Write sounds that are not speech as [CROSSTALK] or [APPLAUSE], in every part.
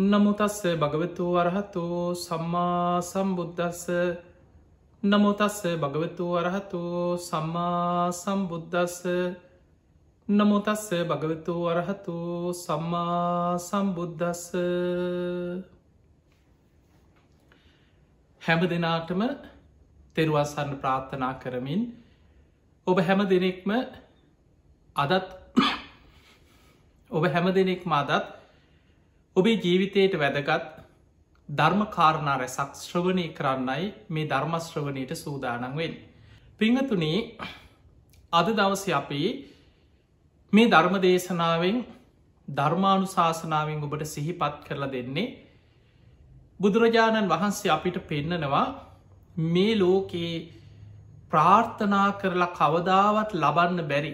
නමුතස්ස භගවතු වරහතු සම්මා සම්බුද්ධස්ස නමුතස්ස භගවතු වරහතු සම්මා සම්බුද්ධස්ස නමුතස්ස භගවතු වරහතු සම්මා සම්බුද්ධස්ස හැම දෙනාටම තෙරුවස්සන්න ප්‍රාර්ථනා කරමින් ඔබ හැම දෙනෙක්ම අදත් [COUGHS] ඔබ හැම දෙනෙක් මාදත් ඔබේ ජීවිතයට වැදගත් ධර්ම කාරණා රැසක් ශ්‍රවණය කරන්නයි මේ ධර්මශ්‍රවණයට සූදානන්වෙන්. පිංහතුනේ අද දවස අපේ මේ ධර්ම දේශනාවෙන් ධර්මානු ශාසනාවෙන් ඔබට සිහිපත් කරලා දෙන්නේ බුදුරජාණන් වහන්සේ අපිට පෙන්නනවා මේ ලෝකයේ ප්‍රාර්ථනා කරලා කවදාවත් ලබන්න බැරි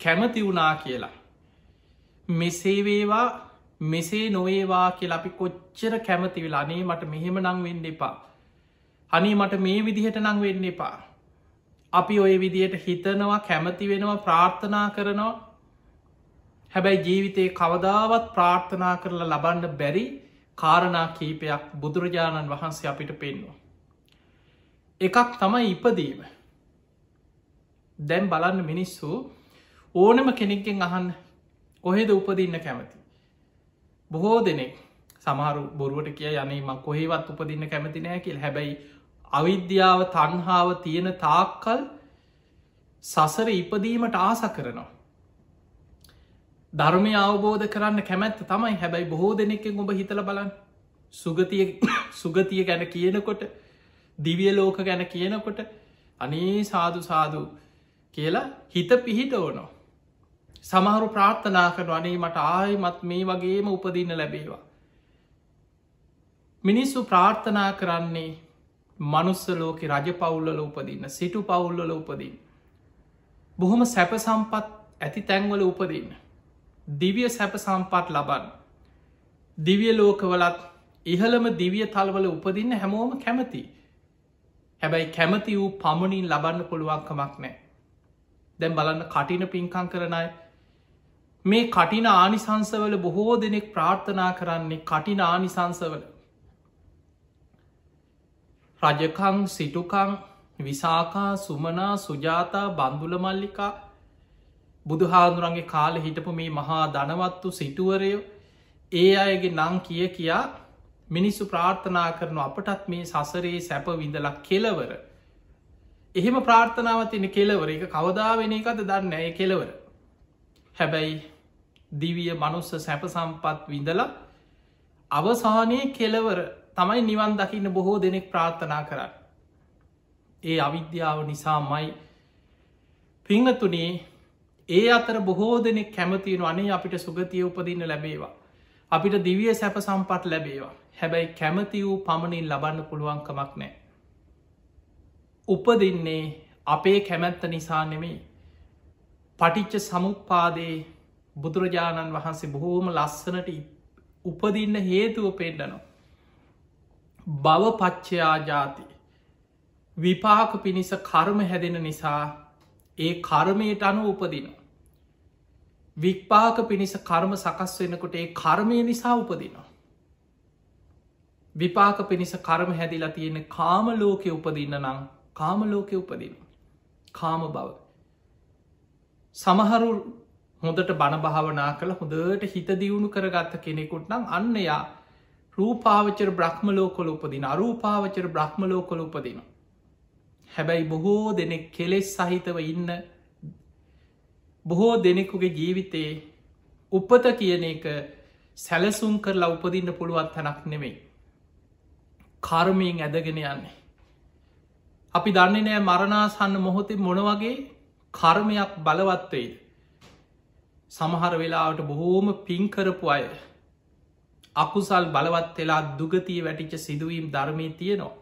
කැමති වුණා කියලා. මෙසේවේවා මෙසේ නොවේවා කියලා අපි කොච්චර කැමති වෙලා අනේ මට මෙහෙම නං වෙන්න එපා. අනී මට මේ විදිහට නං වෙන්න එපා. අපි ඔය විදියට හිතනවා කැමති වෙනවා ප්‍රාර්ථනා කරනවා හැබැයි ජීවිතයේ කවදාවත් ප්‍රාර්ථනා කරලා ලබන්න බැරි කාරණා කීපයක් බුදුරජාණන් වහන්සේ අපිට පෙන්වා. එකක් තමයි ඉපදීම දැන් බලන්න මිනිස්සු ඕනම කෙනෙක්ගෙන් අහන්න කොහෙද උපදින්න කැමති. බොහෝ දෙනෙක් සමහරු බොරුවට කිය යනේ ම කොහෙවත් උපදින්න කැමති නෑ කියල් හැබැයි අවිද්‍යාව තන්හාාව තියෙන තාක්කල් සසර ඉපදීමට ආස කරනවා. ධර්මය අවබෝධ කරන්න කැමැත්ත තමයි හැබැයි බොහෝ දෙනෙක්ෙන් ඔබ හිතල බලන් සුගතිය සුගතිය ගැන කියනකොට දිවිය ලෝක ගැන කියනකොට අනේ සාදු සාදු කියලා හිත පිහිට ඕනෝ. සමහරු ප්‍රාර්ථනා කරන අනේ මට ආයමත් මේ වගේම උපදින්න ලැබේවා. මිනිස්සු ප්‍රාර්ථනා කරන්නේ මනුස්ස ලෝක රජ පවුල්ලල උපදින්න සිටු පවුල්ලල උපදින්. බොහොම සැප සම්පත් ඇති තැන්වල උපදින්න. දිවිය සැප සම්පත් ලබන්න. දිවිය ලෝකවලත් ඉහළම දිවිය තල්වල උපදින්න හැමෝම කැමති. හැබැයි කැමති වූ පමණින් ලබන්න පුළුවන්කමක් නෑ. දැම් බලන්න කටින පින්කං කරනයි මේ කටින ආනිසංසවල බොහෝ දෙනෙක් ප්‍රාර්ථනා කරන්නේ කටින ආනිසංසවල රජකං සිටුකං විසාකා සුමනා සුජාතා බන්දුල මල්ලිකා බුදුහාදුරන්ගේ කාල හිටපු මේ මහා ධනවත්තු සිටුවරයෝ ඒ අයගේ නං කිය කියා මිනිස්සු ප්‍රාර්ථනා කරනු අපටත් මේ සසරේ සැප විඳලක් කෙලවර. එහෙම ප්‍රාර්ථනාවතින කෙලවර එක කවදා වෙන එකද දන්න ඇය කෙලවර. හැබැයි දිවිය මනුස්ස සැප සම්පත් විඳලා අවසානය කෙලවර තමයි නිවන් දකින්න බොහෝ දෙනෙක් ප්‍රාර්ථනා කරන්න. ඒ අවිද්‍යාව නිසාමයි පිංහතුනේ ඒ අතර බොහෝ දෙනෙක් කැමතියෙන අනේ අපිට සුගතිය උපදින්න ලැබේවා. අපිට දිවිය සැප සම්පත් ලැබේවා. හැබැයි කැමති වූ පමණින් ලබන්න පුළුවන්කමක් නෑ. උපදින්නේ අපේ කැමැත්ත නිසා නෙමෙයි. පටිච්ච සමුපාදයේ බුදුරජාණන් වහන්සේ බොහෝම ලස්සනට උපදින්න හේතුව පෙන්ඩනවා. බව පච්චයා ජාති. විපාක පිණිස කර්ම හැදෙන නිසා ඒ කර්මයට අනු උපදින. වික්පාක පිණිස කර්ම සකස් වෙනකොට ඒ කර්මය නිසා උපදිනවා. විපාක පිණිස කර්ම හැදිලා තියෙන කාම ලෝකෙ උපදින්න නම් කාම ලෝකෙ උපදින. කාම බව. සමහරු හොඳට බණ භාවනා කළ හොඳට හිත දියුණු කරගත්ත කෙනෙකුට නම් අන්න යා රූපාවචර බ්‍රහ්ම ලෝකොල උපදින අරූපාවචර බ්‍රහ්ම ලෝකොල උපදින. හැබැයි බොහෝ දෙනෙක් කෙලෙස් සහිතව ඉන්න බොහෝ දෙනෙකුගේ ජීවිතයේ උපත කියන එක සැලසුම් කරලා උපදින්න පුළුවන් තැනක් නෙමෙයි. කර්මයෙන් ඇදගෙන යන්නේ. අපි දන්නේ නෑ මරණාසන්න මොහොතේ මොනවගේ කර්මයක් බලවත්වයිද. සමහර වෙලාවට බොහෝම පින්කරපු අය අකුසල් බලවත් වෙලා දුගතිය වැටිච්ච සිදුවීම් ධර්මය තියනවා.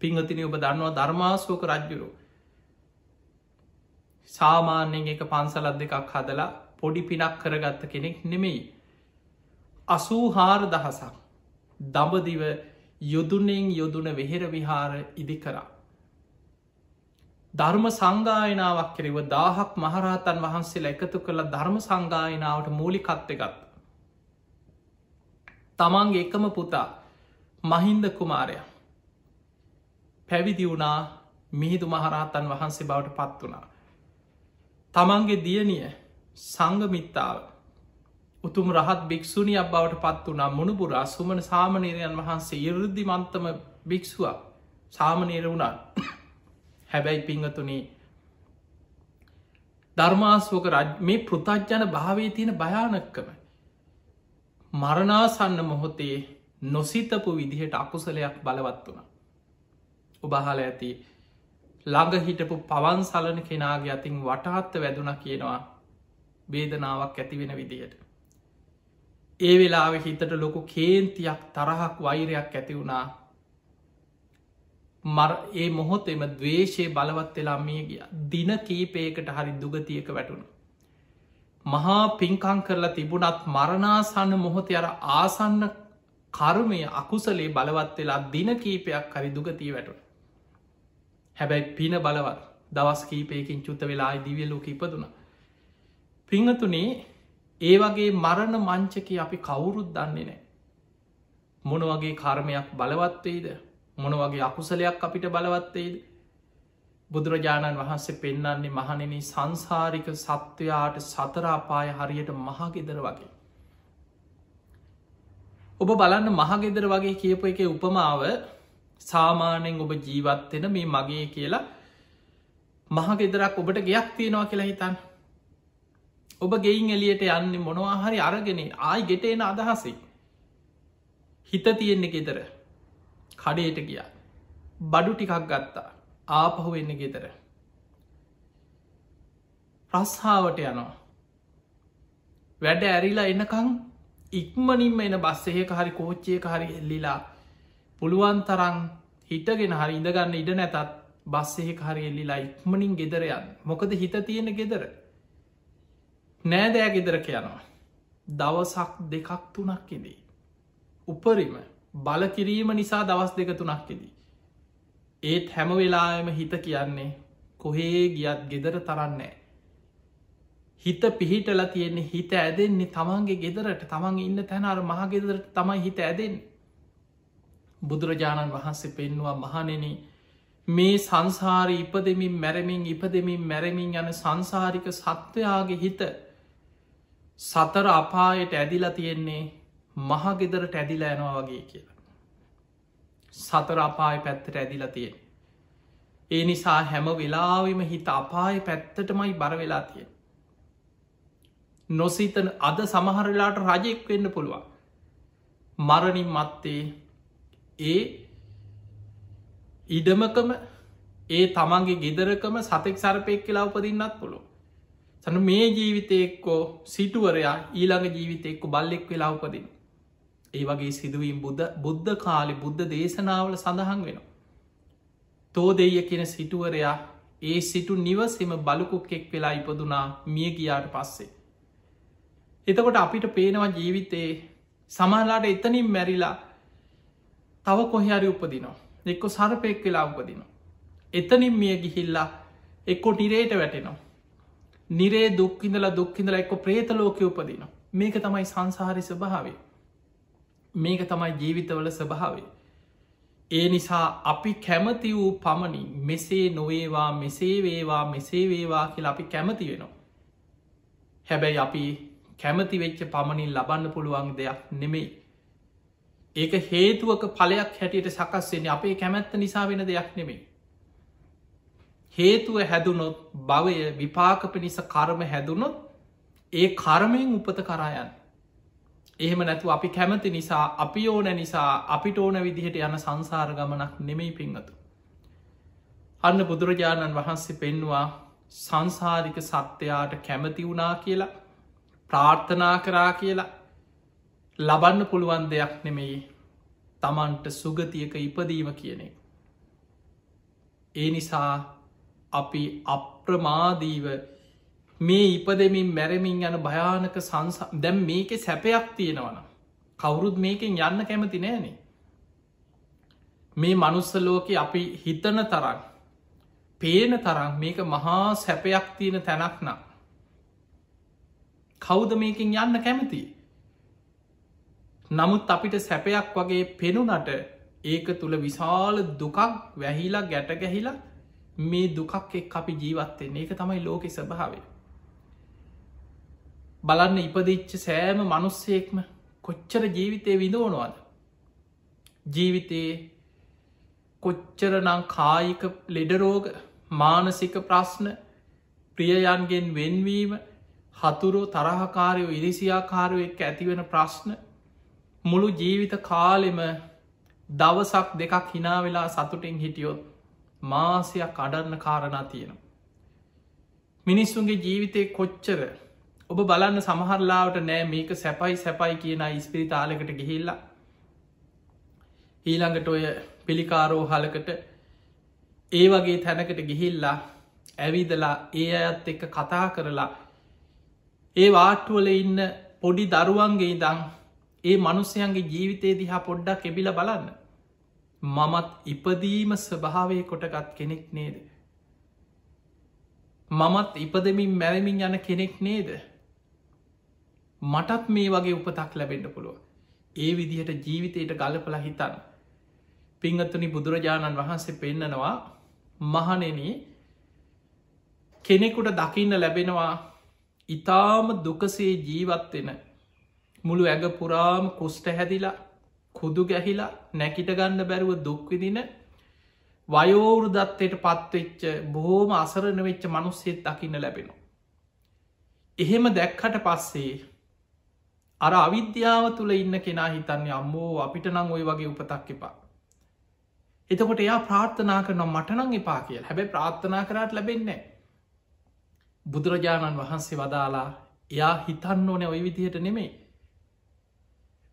පිංහතින ඔබ දන්නවා ධර්මාස්ෝක රජ්ජුරු. සාමාන්‍යයෙන් එක පන්සලත් දෙකක් හදලා පොඩි පිනක් කරගත්ත කෙනෙක් නෙමෙයි. අසූ හාර දහසක් දඹදිව යොදුනෙන් යොදුන වෙහෙර විහාර ඉදි කරා. ධර්ම සංගායනාවක් කෙරෙව දාහක් මහරහතන් වහන්සේලා එකතු කළ ධර්ම සංගායනාවට මූලිකත්වගත්. තමන්ගේ එකම පුතා මහින්ද කුමාරය පැවිදි වුණා මිහිදු මහරහතන් වහන්සේ බවට පත් වනා. තමන්ගේ දියනිය සංගමිත්තාව උතුම් රහත් භික්‍ෂුණියක් බවට පත් වනා මුණපුරා සුමන සාමනීරයන් වහන්සේ ඉරුද්ධි මන්තම භික්ෂුවක් සාමනීර වුණා හැබැයි පිංහතුනේ ධර්මාස්වක රජ මේ පෘතජ්ජන භාවේ තියෙන භයානක්කම මරණාසන්න මොහොතේ නොසිතපු විදිහට අකුසලයක් බලවත් වුණ ඔබහල ඇති ළඟ හිටපු පවන් සලන කෙනාගේ අතින් වටහත්ත වැදුන කියනවා වේදනාවක් ඇතිවෙන විදිහට. ඒ වෙලාව හිතට ලොකු කේන්තියක් තරහක් වෛරයක් ඇති වුණා මර ඒ මොහොතෙම දවේශය බලවත් වෙලා මිය ගිය දින කීපයකට හරි දුගතියක වැටුණු. මහා පින්කං කරලා තිබුණත් මරණාසන්න මොහොත අර ආසන්න කර්මය අකුසලේ බලවත් වෙලා දින කීපයක් හරි දුගතිය වැටුණ. හැබැයි පින බලවත් දවස් කීපයකින් චුත්ත වෙලා දිවියලෝක ඉපදුන. පිංහතුනේ ඒ වගේ මරණ මංචක අපි කවුරුත් දන්නේ නෑ. මොන වගේ කර්මයක් බලවත්වේද මොන වගේ අකුසලයක් අපිට බලවත්තේද? බුදුරජාණන් වහන්සේ පෙන්නන්නේ මහනෙන සංසාරික සත්වයාට සතරාපාය හරියට මහගෙදර වගේ. ඔබ බලන්න මහගෙදර වගේ කියපු එක උපමාව සාමානෙන් ඔබ ජීවත්වෙන මේ මගේ කියලා මහගෙදරක් ඔබට ගයක් තියෙනවා කියලා හිතන් ඔබ ගෙයින් එලියට යන්න මොනවා හරි අරගෙන ආයි ගෙටේන අදහසේ හිත තියෙන්නේ ගෙදර. කඩේට ගිය. බඩු ටිකක් ගත්තා. ආපහු වෙන්න ගෙතර ප්‍රස්හාාවට යනවා. වැඩ ඇරිලා එන්නකං ඉක්මනින්ම එන බස්සයක හරි කෝච්චයක හරි එල්ලිලා පුළුවන් තරං හිටගෙන හරි ඉඳගන්න ඉඩ නැතත් බස්සෙහෙ හරි එල්ලිලා ඉක්මනින් ගෙදරයන් මොකද හිත තියෙන ගෙදර. නෑදෑ ගෙදර කියනවා දවසක් දෙකක් තුනක් ඉදී උපරිම බල කිරීම නිසා දවස් දෙක තුනක්කෙදී. ඒත් හැම වෙලාම හිත කියන්නේ කොහේ ගියත් ගෙදර තරන්නෑ. හිත පිහිටල තියෙන්නේ හිත ඇදෙන්නේ තමන්ගේ ගෙදරට තමන් ඉන්න තැනර මහගෙදරට තමයි හිත ඇදෙන්. බුදුරජාණන් වහන්සේ පෙන්වා මහනෙන මේ සංසාරී ඉපදමින් මැරමින් ඉපදමින් මැරමින් යන සංසාරික සත්වයාගේ හිත සතර අපායට ඇදිලා තියෙන්නේ මහගෙදරට ඇදිලා යනවා වගේ කියලා. සතර අපාය පැත්තට ඇදිලා තියෙන්. ඒ නිසා හැම වෙලාවිම හිත අපාය පැත්තටමයි බරවෙලා තියෙන්. නොසිතන අද සමහරලාට රජෙක් වෙන්න පුළුවන්. මරණින් මත්තේ ඒ ඉඩමකම ඒ තමන්ගේ ගෙදරකම සතෙක් සරපෙක් කියලා උපදින්නත් පුළුව. සන මේ ජීවිතයෙක්කෝ සිටුවරයා ඊළඟ ජීවිතයෙක්කු බල්ලෙක් වෙලා උපදින්න. ඒ වගේ සිදුවීම් බුද්ධ බුද්ධ කාලි බුද්ධ දේශනාවල සඳහන් වෙනවා. තෝ දෙය කියෙන සිටුවරයා ඒ සිටු නිවසෙම බලකුක්ෙක් වෙලා ඉපදුනා මිය ගියාට පස්සේ. එතකොට අපිට පේනවා ජීවිතයේ සමහලාට එතනින් මැරිලා තව කොහරි උපදිනවා එක්කො සරපෙක් වෙලා උපදිනවා. එතනින් මිය ගිහිල්ලා එක්කො නිරේට වැටෙනවා. නිරේ දුක්කිඳලා දුක්කිඳලා එක්ක ප්‍රේතලෝක උපදිනවා මේක තමයි සංසාහරි ස්භාවේ. මේක තමයි ජීවිතවල ස්වභාවේ. ඒ නිසා අපි කැමති වූ පමණින් මෙසේ නොවේවා මෙසේ වේවා මෙසේ වේවා කියලා අපි කැමති වෙනවා. හැබැයි අපි කැමති වෙච්ච පමණින් ලබන්න පුළුවන් දෙයක් නෙමෙයි. ඒක හේතුවක පලයක් හැටියට සකස්වෙන්නේ අපේ කැමැත්ත නිසා වෙන දෙයක් නෙමෙයි. හේතුව හැදුනොත් භවය විපාක පිණිස කර්ම හැදුනොත් ඒ කර්මයෙන් උපත කරායන් එහෙම නැතු අපි කැමති නිසා අපි ඕන නිසා අපිට ඕන විදිහට යන සංසාර ගමනක් නෙමෙයි පිංහතු. අන්න බුදුරජාණන් වහන්සේ පෙන්වා සංසාරික සත්‍යයාට කැමති වුණා කියලා ප්‍රාර්ථනා කරා කියලා ලබන්න පුළුවන් දෙයක් නෙමෙයි තමන්ට සුගතියක ඉපදීම කියනෙ. ඒ නිසා අපි අප්‍රමාදීව මේ ඉපදමින් මැරමින් යන භයානක සංස දැම් මේක සැපයක් තියෙනවන කවුරුත් මේකෙන් යන්න කැමති නෑනේ මේ මනුස්සලෝක අපි හිතන තරන් පේන තරම් මේක මහා සැපයක් තියෙන තැනක් නම් කෞද මේකින් යන්න කැමති? නමුත් අපිට සැපයක් වගේ පෙනුනට ඒක තුළ විශාල දුකක් වැහිලා ගැට ගැහිලා මේ දුකක් එක් අපි ජීවත්තෙන් ඒක තමයි ලෝකෙ ස්භාවේ. බලන්න ඉපදිච්ච සෑම මනුස්සයෙක්ම කොච්චර ජීවිතය විඳෝනවාද. ජීවිතයේ කොච්චර නං කායික ලෙඩරෝග මානසික ප්‍රශ්න ප්‍රියයන්ගෙන් වෙන්වීම හතුරු තරහකාරයෝ ඉරිසියාකාරය එක්ක ඇතිවෙන ප්‍රශ්න මුළු ජීවිත කාලෙම දවසක් දෙකක් හිනා වෙලා සතුටින් හිටියොත් මාසයක් අඩන්න කාරණා තියෙනවා. මිනිස්සුන්ගේ ජීවිතය කොච්චර ඔබ බලන්න සමහරලාවට නෑ මේක සැපයි සැපයි කියන ඉස්පිරිතාලකට ගිහිල්ලා ඊළඟට ඔය පිළිකාරෝ හලකට ඒ වගේ තැනකට ගිහිල්ලා ඇවිදලා ඒ අයත් එක්ක කතා කරලා ඒ වාට්ටුවල ඉන්න පොඩි දරුවන්ගේ දං ඒ මනුස්සයන්ගේ ජීවිතේ දිහා පොඩ්ඩක් එබිල බලන්න. මමත් ඉපදීම ස්වභාවය කොටගත් කෙනෙක් නේද. මමත් ඉපදමින් මැරමින් යන කෙනෙක් නේද. මටත් මේ වගේ උපතක් ලැබෙන්ඩ පුළුව. ඒ විදිහට ජීවිතයට ගලපල හිතන්න. පිංහත්තුනි බුදුරජාණන් වහන්සේ පෙන්නනවා මහනෙන කෙනෙකුට දකින්න ලැබෙනවා ඉතාම දුකසේ ජීවත්වෙන මුළු ඇග පුරාම කුස්ට හැදිලා කුදු ගැහිලා නැකිට ගන්න බැරුව දුක්විදින වයෝවෘදත්තයට පත්වෙච්ච බොහෝම අසරණ වෙච්ච මනුස්සෙත් දකින්න ලැබෙනවා. එහෙම දැක්කට පස්සේ අර අවිද්‍යාව තුළ ඉන්න කෙනා හිතන්නේ අම්මෝ අපිට නං ඔය වගේ උපතක් එපා. එතකොට එයා ප්‍රාර්ථනා කරන මටනං එපා කියල් හැබැ ප්‍රාර්ථනා කරට ලැබෙන්නේ. බුදුරජාණන් වහන්සේ වදාලා එයා හිතන්න ඕන ඔය විදිහට නෙමේ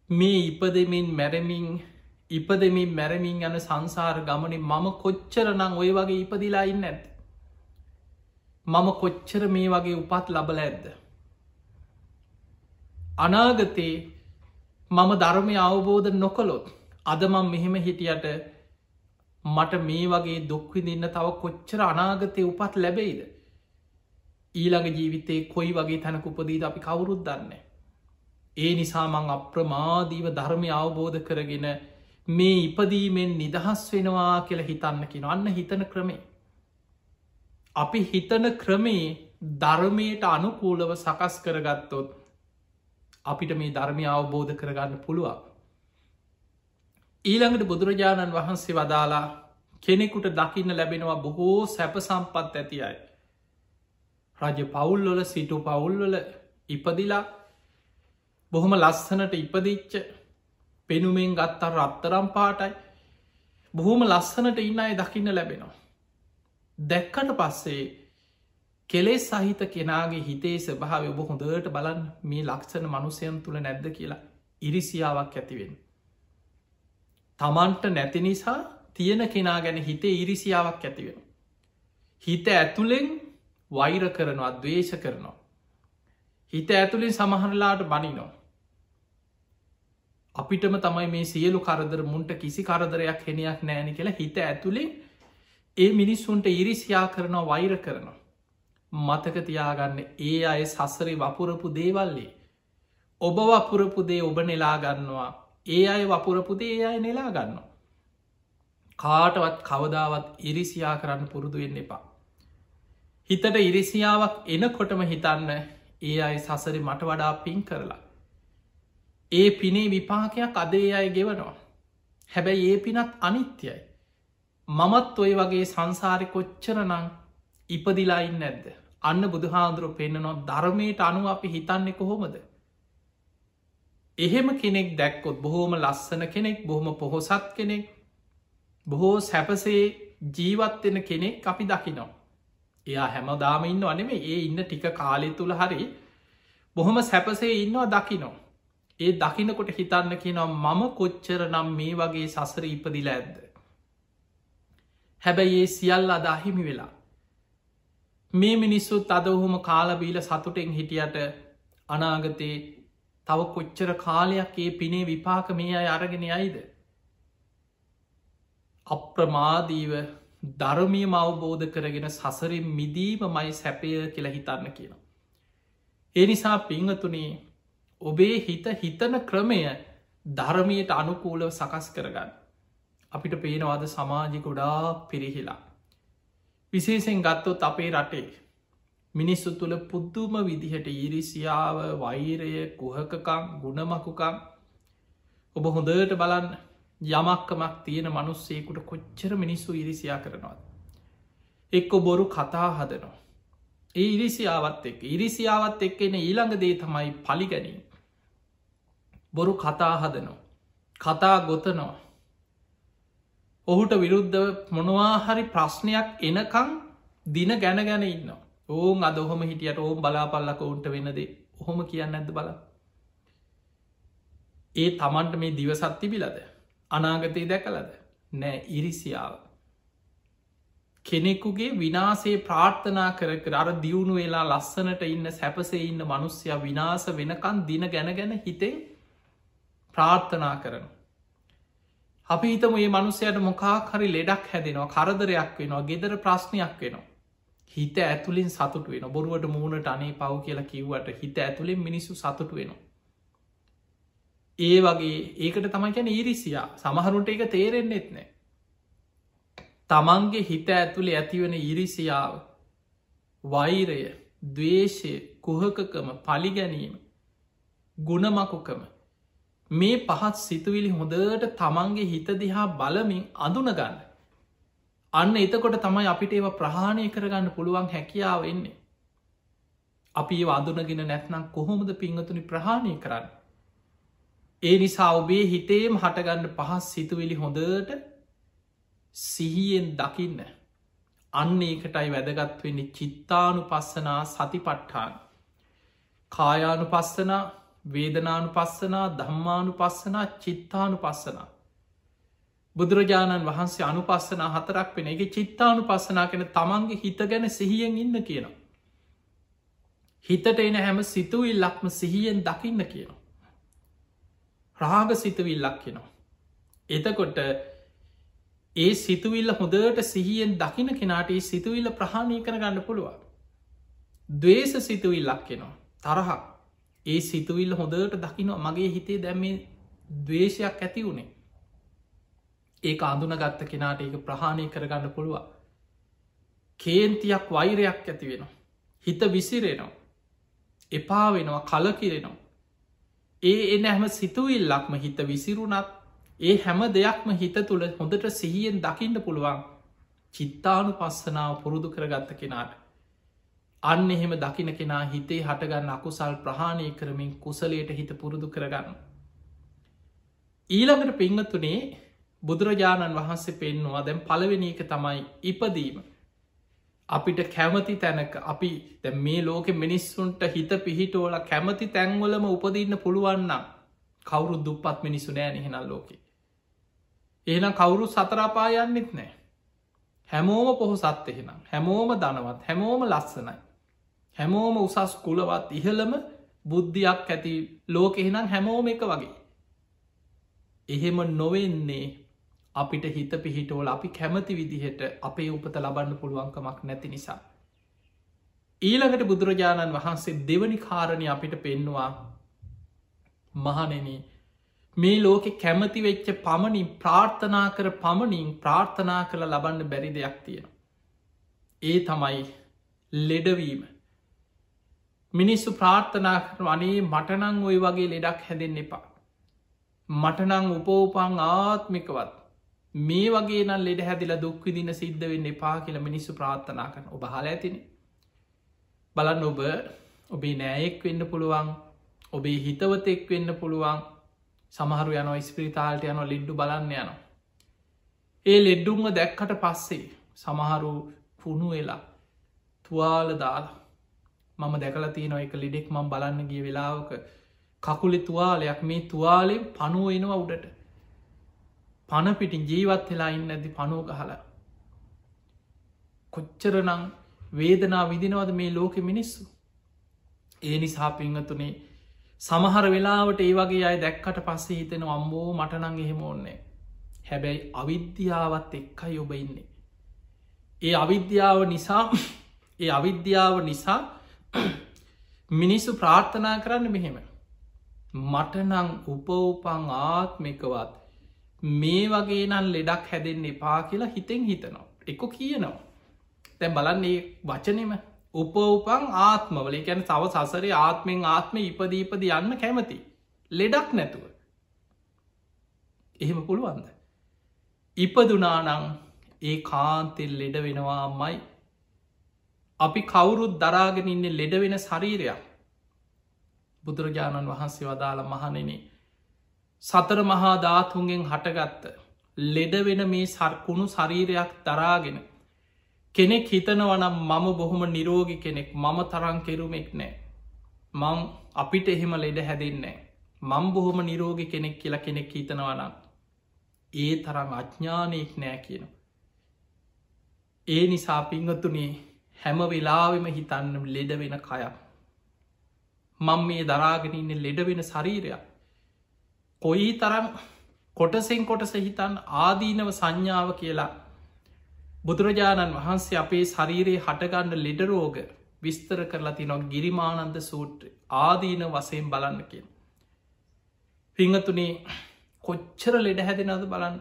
මේ ඉපදමින් මැරමින් ඉපදමින් මැරමින් යන සංසාර ගමන මම කොච්චර නං ඔය වගේ ඉපදිලා ඉන්න ඇත්. මම කොච්චර මේ වගේ උපත් ලබල ඇද්ද. අනාගතයේ මම ධර්මය අවබෝධ නොකොළොත් අදමම් මෙහෙම හිටියට මට මේ වගේ දුක්විදින්න තව කොච්චර අනාගතය උපත් ලැබෙයිද. ඊළඟ ජීවිතේ කොයි වගේ තැනක උපදීද අපි කවුරුත් දන්නේ. ඒ නිසා මං අප්‍රමාදීව ධර්මය අවබෝධ කරගෙන මේ ඉපදීමෙන් නිදහස් වෙනවා කියල හිතන්නකින අන්න හිතන ක්‍රමේ. අපි හිතන ක්‍රමේ ධර්මයට අනුකූලව සකස් කරගත්තොත් අපිට මේ ධර්මය අවබෝධ කරගන්න පුළුවන්. ඊළඟට බුදුරජාණන් වහන්සේ වදාලා කෙනෙකුට දකින්න ලැබෙනවා බොහෝ සැප සම්පත් ඇති අයි. රජ පවුල්ලොල සිටු පවුල්වල ඉපදිලා බොහොම ලස්සනට ඉපදිච්ච පෙනුමෙන් ගත්තර රත්තරම් පාටයි බොහොම ලස්සනට ඉන්න අය දකින්න ලැබෙනවා. දැක්කට පස්සේ කෙලේ සහිත කෙනාගේ හිතේ ස්භාව ඔබ හොඳට බලන් මේ ලක්ෂණ මනුසයන් තුළ නැද්ද කියලා ඉරිසියාවක් ඇතිවෙන්. තමන්ට නැති නිසා තියෙන කෙනා ගැන හිතේ ඉරිසියාවක් ඇතිවෙන. හිත ඇතුළෙන් වෛර කරනවා අදවේශ කරනවා. හිත ඇතුළින් සමහරලාට බනිනෝ. අපිටම තමයි මේ සියලු කරදර මුන්ට කිසි කරදරයක් හෙනයක් නෑනි කියලා හිත ඇතුළේ ඒ මිනිස්සුන්ට ඉරිසියා කරනවා වෛර කරනවා. මතක තියාගන්න ඒ අය සසරේ වපුරපු දේවල්ලේ. ඔබ වපුරපු දේ ඔබ නෙලාගන්නවා ඒ අය වපුරපු දේ අය නෙලා ගන්නවා. කාටවත් කවදාවත් ඉරිසියා කරන්න පුරුදුවෙන්න එපා. හිතට ඉරිසියාවක් එනකොටම හිතන්න ඒ අයි සසරි මට වඩා පින් කරලා. ඒ පිනේ විපාකයක් අදේ අය ගෙවනවා. හැබැයි ඒ පිනත් අනිත්‍යයි. මමත් ඔය වගේ සංසාරි කොච්චරනං ඉපදිලායින්න නැද්ද. අන්න බුදුහාදුරුව පෙන්න්නනවා ධර්මයට අනුව අපි හිතන්නේ කොහොමද. එහෙම කෙනෙක් දැක්කොත් බොහෝම ලස්සන කෙනෙක් බොහොම පොහොසත් කෙනෙක් බොහෝ සැපසේ ජීවත්වෙන කෙනෙක් අපි දකිනවා. එයා හැමදාම ඉන්න අනෙමේ ඒ ඉන්න ටික කාලෙ තුළ හරි බොහොම සැපසේ ඉන්නවා දකිනෝ. ඒ දකිනකොට හිතන්න කියනවා මම කොච්චර නම් මේ වගේ සසර ඉපදිල ඇද්ද. හැබැයි ඒ සියල් අදාහිමි වෙලා. මේ මිනිස්සුත් අද ඔහොම කාලබීල සතුටෙන් හිටියට අනාගතයේ තව කොච්චර කාලයක් ඒ පිනේ විපාක මේ අය අරගෙන අයිද. අප්‍රමාදීව ධර්මීම අවබෝධ කරගෙන සසරින් මිදීම මයි සැපය කියලා හිතන්න කියන. ඒ නිසා පිංහතුනේ ඔබේ හිත හිතන ක්‍රමය ධර්මයට අනුකූලව සකස් කරගන්න. අපිට පේනවාද සමාජි ගොඩා පිරිහිලා. විශේෂෙන් ගත්තොත් අපේ රටේ මිනිස්සු තුළ පුද්දුම විදිහට ඉරිසියාව වෛරය කුහකකම් ගුණමකුකම් ඔබ හොඳට බලන්න යමක්කමක් තියෙන මනුස්සේකුට කොච්චර මිනිස්සු ඉරිසියා කරනවාද. එක්කො බොරු කතා හදනවා. ඒ ඉරිසියාවත් එක් ඉරිසියාවත් එක්කෙන ඊළඟ දේ තමයි පලිගැනීම. බොරු කතා හදනවා. කතා ගොතනවා. ඔහුට විරුද්ධ මොනවාහරි ප්‍රශ්නයක් එනකං දින ගැන ගැන ඉන්න. ඕන් අද ඔහොම හිටියට ඕම් බලාපල්ලක ඔවුන්ට වෙනදේ ඔහොම කියන්න ඇද බල. ඒ තමන්ට මේ දිවසත් තිබිලද අනාගතය දැකලද නෑ ඉරිසියාව. කෙනෙකුගේ විනාසේ ප්‍රාර්ථනා කර කර අර දියුණු වෙලා ලස්සනට ඉන්න සැපසේ ඉන්න මනුස්්‍යයා විනාස වෙනකන් දින ගැන ගැන හිතේ ප්‍රාර්ථනා කරන. අපි හිතම ඒ මනුස්සයට මොකාක් හරි ලෙඩක් හැදෙනවා කරදරයක් වෙනවා ගෙදර ප්‍රශ්නයක් වෙනවා. හිත ඇතුලින් සතුට වෙන බොරුවට මූුණට අනේ පව් කියලා කිව්වට හිත ඇතුළින් මිනිස්සු සතුට වෙනවා. ඒ වගේ ඒකට තමයිකැන ඊරිසියා සමහරුන්ට එක තේරෙන්න්නෙත් නෑ. තමන්ගේ හිත ඇතුළේ ඇතිවන ඉරිසියාව වෛරය දවේශය කුහකකම පලිගැනීම ගුණමකුකම මේ පහත් සිතුවිලි හොඳට තමන්ගේ හිත දිහා බලමින් අඳුනගන්න. අන්න එතකොට තමයි අපිට ඒව ප්‍රහාණය කරගන්න පුළුවන් හැකියාව එන්නේ. අපි ඒ අඳුනගෙන නැත්නම් කොහොමද පිංහතුනි ප්‍රහාණය කරන්න. ඒ නිසා ඔබේ හිතේම හටගන්න පහස් සිතුවිලි හොඳට සිහියෙන් දකින්න. අන්න ඒකටයි වැදගත් වෙන්නේ චිත්තානු පස්සනා සතිපට්ඨාන. කායානු පස්සනා වේදනානු පස්සනා ධම්මානු පස්සනා චිත්තානු පස්සනා. බුදුරජාණන් වහන්සේ අනුපස්සනා හතරක් වෙන එක චිත්තානු පස්සනා කෙන තමන්ගේ හිත ගැන සිහියෙන් ඉන්න කියනවා. හිතට එන හැම සිතුවිල්ලක්ම සිහියෙන් දකින්න කියනවා. රාග සිතවිල්ලක් කෙනවා. එතකොට ඒ සිතුවිල්ල හොඳට සිහියෙන් දකින කෙනාට ඒ සිතුවිල්ල ප්‍රහාණය කර ගන්න පුළුවන්. දවේශ සිතුවිල්ලක් කෙනවා තරහක් ඒ සිතුවිල්ල හොඳට දකිනවා. මගේ හිතේ දැම්ම දවේශයක් ඇති වුණේ. ඒ අඳුන ගත්ත කෙනාට ඒක ප්‍රහාණය කරගන්න පුළුවන්. කේන්තියක් වෛරයක් ඇති වෙනවා. හිත විසිරෙනවා. එපා වෙනවා කලකිරෙනවා. ඒ එන හැම සිතුවිල්ලක්ම හිත විසිරුණත් ඒ හැම දෙයක්ම හිත තුළ හොඳට සිහියෙන් දකින්න පුළුවන් චිත්තානු පස්සනාව පුරුදු කරගත්ත කෙනාට. අන්න එහෙම දකින කෙනා හිතේ හටගන්න අකුසල් ප්‍රහාණය කරමින් කුසලයට හිත පුරුදු කරගන්න. ඊළඟට පිංහතුනේ බුදුරජාණන් වහන්සේ පෙන්නවා දැම් පළවෙනි එක තමයි ඉපදීම. අපිට කැමති තැනක අපි දැ මේ ලෝක මිනිස්සුන්ට හිත පිහිටෝල කැමති තැන්වලම උපදින්න පුළුවන්නම් කවුරු දුප්පත් මිනිසු නෑ එහෙනල් ලෝකෙ. එහෙනම් කවුරු සතරාපායන්නෙත් නෑ. හැමෝම පොහොසත් එහෙනම් හැමෝම දනවත් හැමෝම ලස්සනයි. හැමෝම උසස් කුලවත් ඉහළම බුද්ධියක් ඇති ලෝක එහෙනම් හැමෝම එක වගේ. එහෙම නොවෙන්නේ අපිට හිත පිහිටෝල අපි කැමති විදිහට අපේ උපත ලබන්න පුළුවන්කමක් නැති නිසා. ඊළඟට බුදුරජාණන් වහන්සේ දෙවනි කාරණය අපිට පෙන්නවා මහනෙන මේ ලෝකෙ කැමති වෙච්ච පමණින් ප්‍රාර්ථනා කර පමණින් ප්‍රාර්ථනා කළ ලබන්න බැරි දෙයක් තියෙන. ඒ තමයි ලෙඩවීම මිනිස්සු ප්‍රාර්ථනා කරන අනේ මටනං ඔය වගේ ලෙඩක් හැදෙන් එපා. මටනං උපෝපං ආත්මිකවත් මේ වගේ නම් ලෙඩ හැදිල දුක්විදින සිද්ධ වෙන්න එපා කියල මිනිස්සු ප්‍රාර්ථනා කරන ඔබ හල ඇතින. බලන්න ඔබ ඔබේ නෑයෙක් වෙන්න පුළුවන් ඔබේ හිතවතෙක් වෙන්න පුළුවන් සමහරු යන ස්පිරිතාල්ට යන ලිඩ්ඩු බලන්න යනවා. ඒ ලෙඩ්ඩුම්ම දැක්කට පස්සේ සමහරු පුුණු වෙලා තුවාල දාලා මම දැකලා තියෙන එක ලිඩෙක් මම් බලන්න ගිය වෙලාවක. කකුලෙ තුවාලයක් මේ තුවාලෙන් පනුව එනවා උඩට. පණපිටින් ජීවත් වෙලා ඉන්න ඇති පනුව ගහලා? කොච්චරනං වේදනා විදිනවද මේ ලෝකෙ මිනිස්සු? ඒ නිසා පිංහතුනේ සමහර වෙලාවට ඒ වගේ අය දැක්කට පස්සේ හිතෙන අම්බෝ මටනං එහෙම ඕන්නේ හැබැයි අවිද්‍යාවත් එක්කයි ඔබ ඉන්නේ. ඒ අවිද්‍යාව නිසා [LAUGHS] ඒ අවිද්‍යාව නිසා [CLEARS THROAT] මිනිස්සු ප්‍රාර්ථනා කරන්න මෙහෙම මටනං උපවපං ආත්මිකවත් මේ වගේ නන් ලෙඩක් හැදෙන් එපා කියලා හිතෙන් හිතනවා. එක කියනවා. තැන් බලන්නේ වචනෙම උපවපං ආත්මවල ගැන තව සසරේ ආත්මෙන් ආත්ම ඉපදීපද යන්න කැමති. ලෙඩක් නැතුව. එහෙම පුළුවන්ද. ඉපදුනානං ඒ කාන්තෙල් ලෙඩ වෙනවා අම්මයි. අපි කවුරුත් දරාගෙන ඉන්න ලෙඩ වෙන ශරීරයක්. බුදුරජාණන් වහන්සේ වදාළ මහනෙන. සතර මහා ධාතුන්ගෙන් හටගත්ත. ලෙඩ වෙන මේ සර්කුණු ශරීරයක් දරාගෙන. කෙනෙක් හිතනවනම් මම බොහොම නිරෝගි කෙනෙක් මම තරං කෙරුමෙක් නෑ. මං අපිට එහෙම ලෙඩ හැදෙන්නේ. මං බොහොම නිරෝගි කෙනෙක් කියලා කෙනෙක් හිතනවනම්. ඒ තරම් අඥ්ඥානයෙක් නෑ කියන. ඒ නිසා පිංහතුනේ හැම වෙලාවෙම හිතන්න ලෙඩ වෙන කයක්. මං මේ දරාගෙන ඉන්න ලෙඩ වෙන ශරීරයක්. කොයි තරම් කොටසෙන් කොටස හිතන් ආදීනව සංඥාව කියලා බුදුරජාණන් වහන්සේ අපේ ශරීරයේ හටගන්න ලෙඩරෝග විස්තර කරලා තිනොක් ගිරිමානන්ද සූට්‍ර ආදීන වසයෙන් බලන්න කිය. පිංහතුනේ කොච්චර ලෙඩ හැදෙනද බලන්න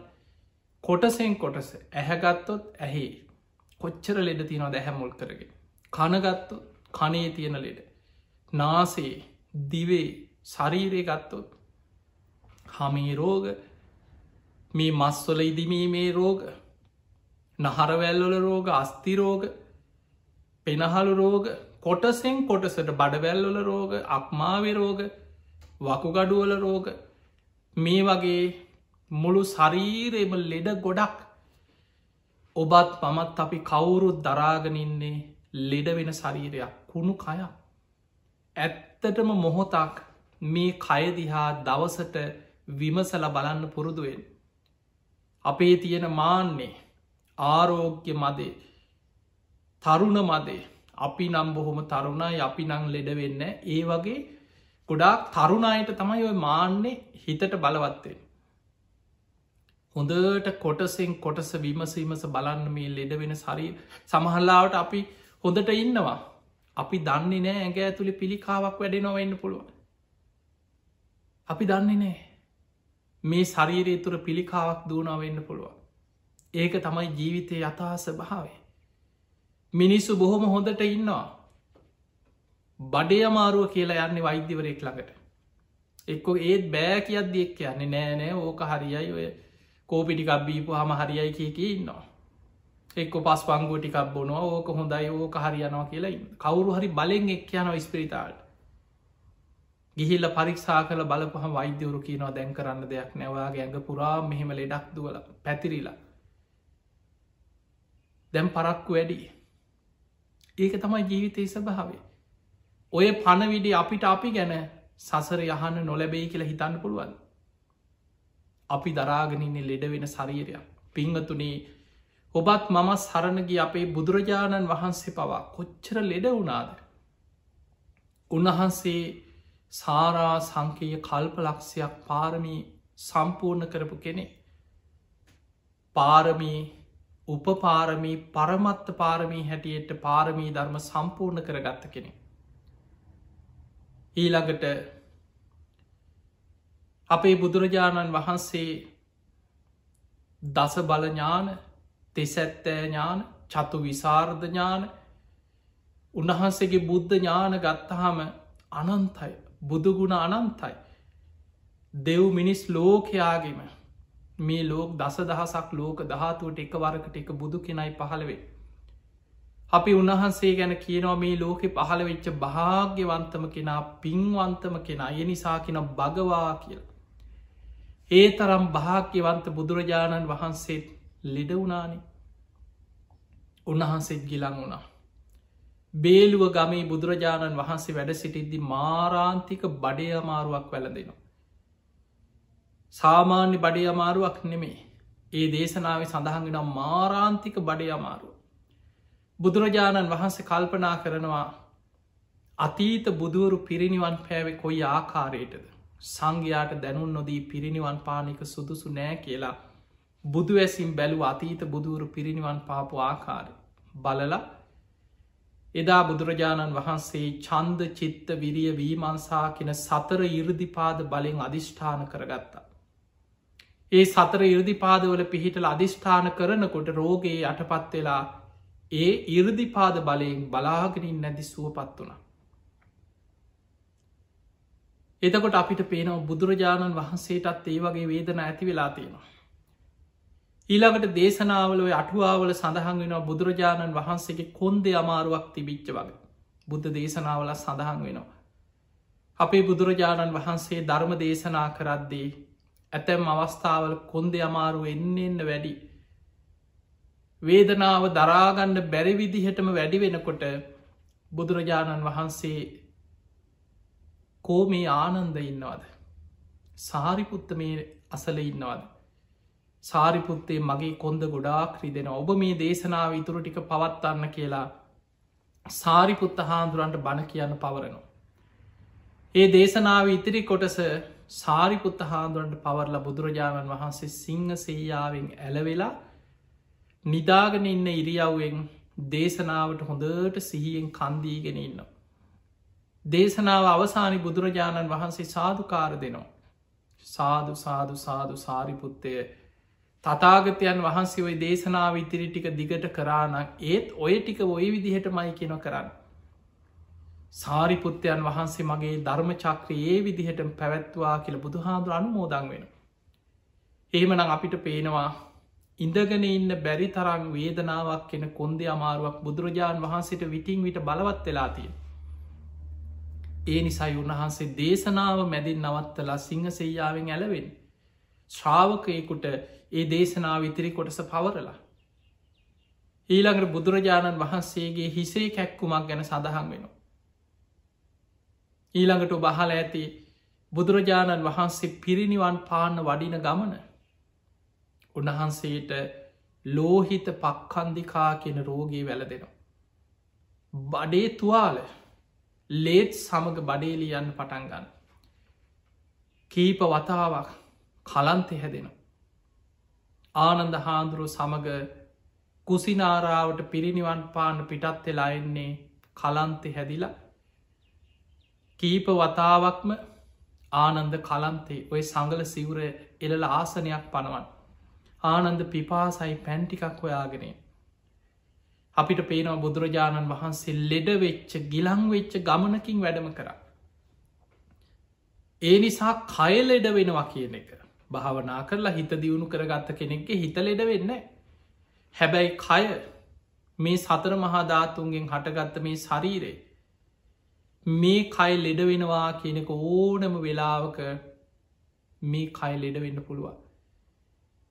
කොටසෙන් කොටස ඇහැගත්තොත් ඇහි කොච්චර ලෙඩ තියනොද ඇහැමුල් කරගෙන. කනගත්තොත් කනේ තියෙන ලෙඩ. නාසේ දිවේ ශරීරය ගත්තොත් හමී රෝග මේ මස්වල ඉදිමීමේ රෝග නහරවැල්වල රෝග අස්තිරෝග පෙනහළු රෝග කොටසෙන් කොටසට බඩවැල්වල රෝග අක්මාවි රෝග වකුගඩුවල රෝග මේ වගේ මුළු ශරීරයම ලෙඩ ගොඩක් ඔබත් මමත් අපි කවුරුත් දරාගනින්නේ ලෙඩ වෙන ශරීරයක් කුණු කයක් ඇත්තටම මොහොතක් මේ කයදිහා දවසට විමසල බලන්න පුරුදුවෙන්. අපේ තියෙන මාන්නේ ආරෝග්‍ය මදේ තරුණ මදේ අපි නම් බොහොම තරුණයි අපි නං ලෙඩ වෙන්න ඒ වගේ ගොඩාක් තරුණයට තමයි ඔය මාන්නේ හිතට බලවත්තේ. හොඳට කොටසෙන් කොටස විමසීමස බලන්න මේ ලෙඩ වෙන සරී සමහල්ලාවට අපි හොඳට ඉන්නවා අපි දන්නේ නෑ ඇගේ ඇතුළි පිළිකාවක් වැඩෙනවවෙන්න පුළුවන්. අපි දන්නේ නෑ මේ ශරීරය තුර පිළිකාවක් දූනාවෙන්න පුළුවන්. ඒක තමයි ජීවිතය යථහස භාවේ. මිනිස්සු බොහොම හොඳට ඉන්නවා. බඩේ අමාරුව කියලා යන්නේ වෛද්‍යවරයෙක් ළඟට. එක්කො ඒත් බෑ කියත් දෙක් යන්නේ නෑනෑ ඕක හරියයි ඔය කෝපිටිකක් බීපු හම හරියයි කියක ඉන්නවා. එක්ක පස් පංගුව ටිකක් බොනවා ඕක හොඳයි ඕක හරියනවා කියලා කවුරු හරි බලෙන් එක් යන ස්පිරිතාට ගිහිල්ල පරික්ෂා කල බලපහම වෛද්‍යවරු කියනවා දැන් කරන්න දෙයක් නැවාගේ ඇඟ පුරා මෙහෙම ලෙඩක් දුවල පැතිරිලා. දැම් පරක්කු වැඩි. ඒක තමයි ජීවිතය සභාවේ ඔය පණවිඩි අපිට අපි ගැන සසර යහන්න නොලැබෙයි කියලා හිතන්න පුළුවන් අපි දරාගෙනන්නේ ලෙඩ වෙන ශරීරයක් පිංහතුනේ ඔබත් මම සරණගි අපේ බුදුරජාණන් වහන්සේ පවා කොච්චර ලෙඩ වුණාද. උන්වහන්සේ සාරා සංකය කල්පලක්ෂයක් පාරමී සම්පූර්ණ කරපු කෙනෙ. පාරමී උපපාරමී පරමත්ත පාරමී හැටියට පාරමී ධර්ම සම්පූර්ණ කරගත්ත කෙනෙ. ඊළඟට අපේ බුදුරජාණන් වහන්සේ දස බලඥාන තෙසැත්තෑ ඥාන චතු විසාර්ධ ඥාන උන්වහන්සේගේ බුද්ධ ඥාන ගත්තහම අනන්තයි බුදුගුණ අනන්තයි. දෙව් මිනිස් ලෝකයාගෙම මේ ලෝක දස දහසක් ලෝක දහතුවට එක වරකට එක බුදු කෙනයි පහළවේ අපි උන්වහන්සේ ගැන කියනවා මේ ලෝකෙ පහළ වෙච්ච භාග්‍යවන්තම කෙනා පින්වන්තම කෙනා ය නිසා කෙන භගවා කියල. ඒ තරම් භාග්‍යවන්ත බුදුරජාණන් වහන්සේත් ලෙඩ වුණානි උන්වහන්සේත් ගිලං වුණා. බේලුව ගමේ බුදුරජාණන් වහන්සේ වැඩ සිටිද්දි මාරාන්තික බඩය අමාරුවක් වැලදෙනවා. සාමාන්‍ය බඩේ අමාරුවක් නෙමේ ඒ දේශනාව සඳහන්ගෙන මාරාන්තික බඩේ අමාරුව. බුදුරජාණන් වහන්සේ කල්පනා කරනවා අතීත බුදුවරු පිරිනිවන් පෑවෙ කොයි ආකාරයටද සංඝයාට දැනුන් නොදී පිරිනිවන් පානික සුදුසු නෑ කියලා බුදු ඇසිම් බැලු අතීත බුදුවරු පිරිනිවන් පාපු ආකාර බලල එදා බුදුරජාණන් වහන්සේ චන්ද චිත්ත විරිය වීමන්සා කෙන සතර ඉරදිපාද බලෙන් අධිෂ්ඨාන කරගත්තා. ඒ සතර ඉරදිපාදවල පිහිටල අධිෂ්ඨාන කරනකොට රෝගයේ යටපත් වෙලා ඒ ඉරදිපාද බලයෙන් බලාගෙනින් නැදි සුවපත් වනා. එතකොට අපිට පේනව බුදුරජාණන් වහන්සේටත් ඒ වගේ වේදන ඇති වෙලා තියෙනවා. ඊළඟට දේශනාවල අටුවාවල සඳහන් වෙනවා බුදුරජාණන් වහන්සේගේ කොන්දේ අමාරුවක් තිබිච්ච වගේ බුද්ධ දේශනාවල සඳහන් වෙනවා. අපේ බුදුරජාණන් වහන්සේ ධර්ම දේශනා කරද්දී ඇතැම් අවස්ථාවල කොන්දෙ අමාරු එන්න එන්න වැඩි. වේදනාව දරාගණ්ඩ බැරිවිදිහටම වැඩි වෙනකොට බුදුරජාණන් වහන්සේ කෝ මේ ආනන්ද ඉන්නවාද. සාරිපුත්ත මේ අසල ඉන්නවාද. සාරිපුත්තේ මගේ කොන්ද ගොඩාක් රිදෙන ඔබ මේ දේශනාව ඉතුරු ටික පවත්වන්න කියලා සාරිපුත්ත හාන්දුරන්ට බණ කියන්න පවරනවා. ඒ දේශනාව ඉතිරි කොටස සාරිපුත්ත හාන්දුරන්ට පවරල බුදුරජාණන් වහන්සේ සිංහ සේයාවෙන් ඇලවෙලා නිදාගෙන ඉන්න ඉරියව්වෙන් දේශනාවට හොඳට සිහියෙන් කන්දීගෙන ඉන්නවා. දේශනාව අවසානි බුදුරජාණන් වහන්සේ සාධකාර දෙනවා. සාදු සාදු සාදු සාරිපුත්තය තතාගතයන් වහන්සේ ඔයි දේශනාව ඉතිරි ටික දිගට කරානක් ඒත් ඔය ටික ඔය විදිහට මයි කියෙන කරන්න. සාරිපුත්තයන් වහන්සේ මගේ ධර්ම චක්‍රයේ විදිහට පැවැත්වා කියල බුදුහාදුර අනුමෝදං වෙන. එහෙමනම් අපිට පේනවා ඉඳගෙන ඉන්න බැරි තරං වේදනාවක් කෙන කොන්දේ අමාරුවක් බුදුරජාණන් වහන්සේට විටිං විට බලවත් වෙලාතිය. ඒ නිසයි උන්වහන්සේ දේශනාව මැදින් නවත්තලා සිංහ සෙයාවෙන් ඇලවෙන්. ශ්‍රාවකයෙකුට ඒ දේශනාව ඉතිරි කොටස පවරලා. ඊළඟට බුදුරජාණන් වහන්සේගේ හිසේ කැක්කුමක් ගැන සඳහන් වෙනවා. ඊළඟට බහල ඇති බුදුරජාණන් වහන්සේ පිරිනිවන් පාන්න වඩින ගමන උන්වහන්සේට ලෝහිත පක්කන්දිකා කියෙන රෝගී වැලදෙනවා. බඩේ තුවාල ලේත් සමඟ බඩේලියන්න පටන්ගන්න. කීප වතාවක් කලන්තෙ හැදෙනවා. ආනන්ද හාන්දුරුව සමඟ කුසිනාරාවට පිරිනිවන් පාන පිටත් වෙලා එන්නේ කලන්තෙ හැදිලා කීප වතාවක්ම ආනන්ද කලන්තේ ඔය සඟල සිවුර එලල ආසනයක් පනවන් ආනන්ද පිපාසයි පැන්ටිකක් හොයාගෙනේ අපිට පේනව බුදුරජාණන් වහන්සේ ලෙඩ වෙච්ච ගිලං වෙච්ච ගමනකින් වැඩම කර. ඒ නිසා කය ලෙඩ වෙනවා කියන එක භාවනා කරලා හිත දියුණු කරගත්ත කෙනෙක්ගේ හිත ලෙඩ වෙන්න. හැබැයි කය මේ සතර මහාධාතුන්ගෙන් හටගත්ත මේ ශරීරේ මේ කයි ලෙඩ වෙනවා කියනෙක ඕනම වෙලාවක මේ කයි ලෙඩ වෙන්න පුළුවන්.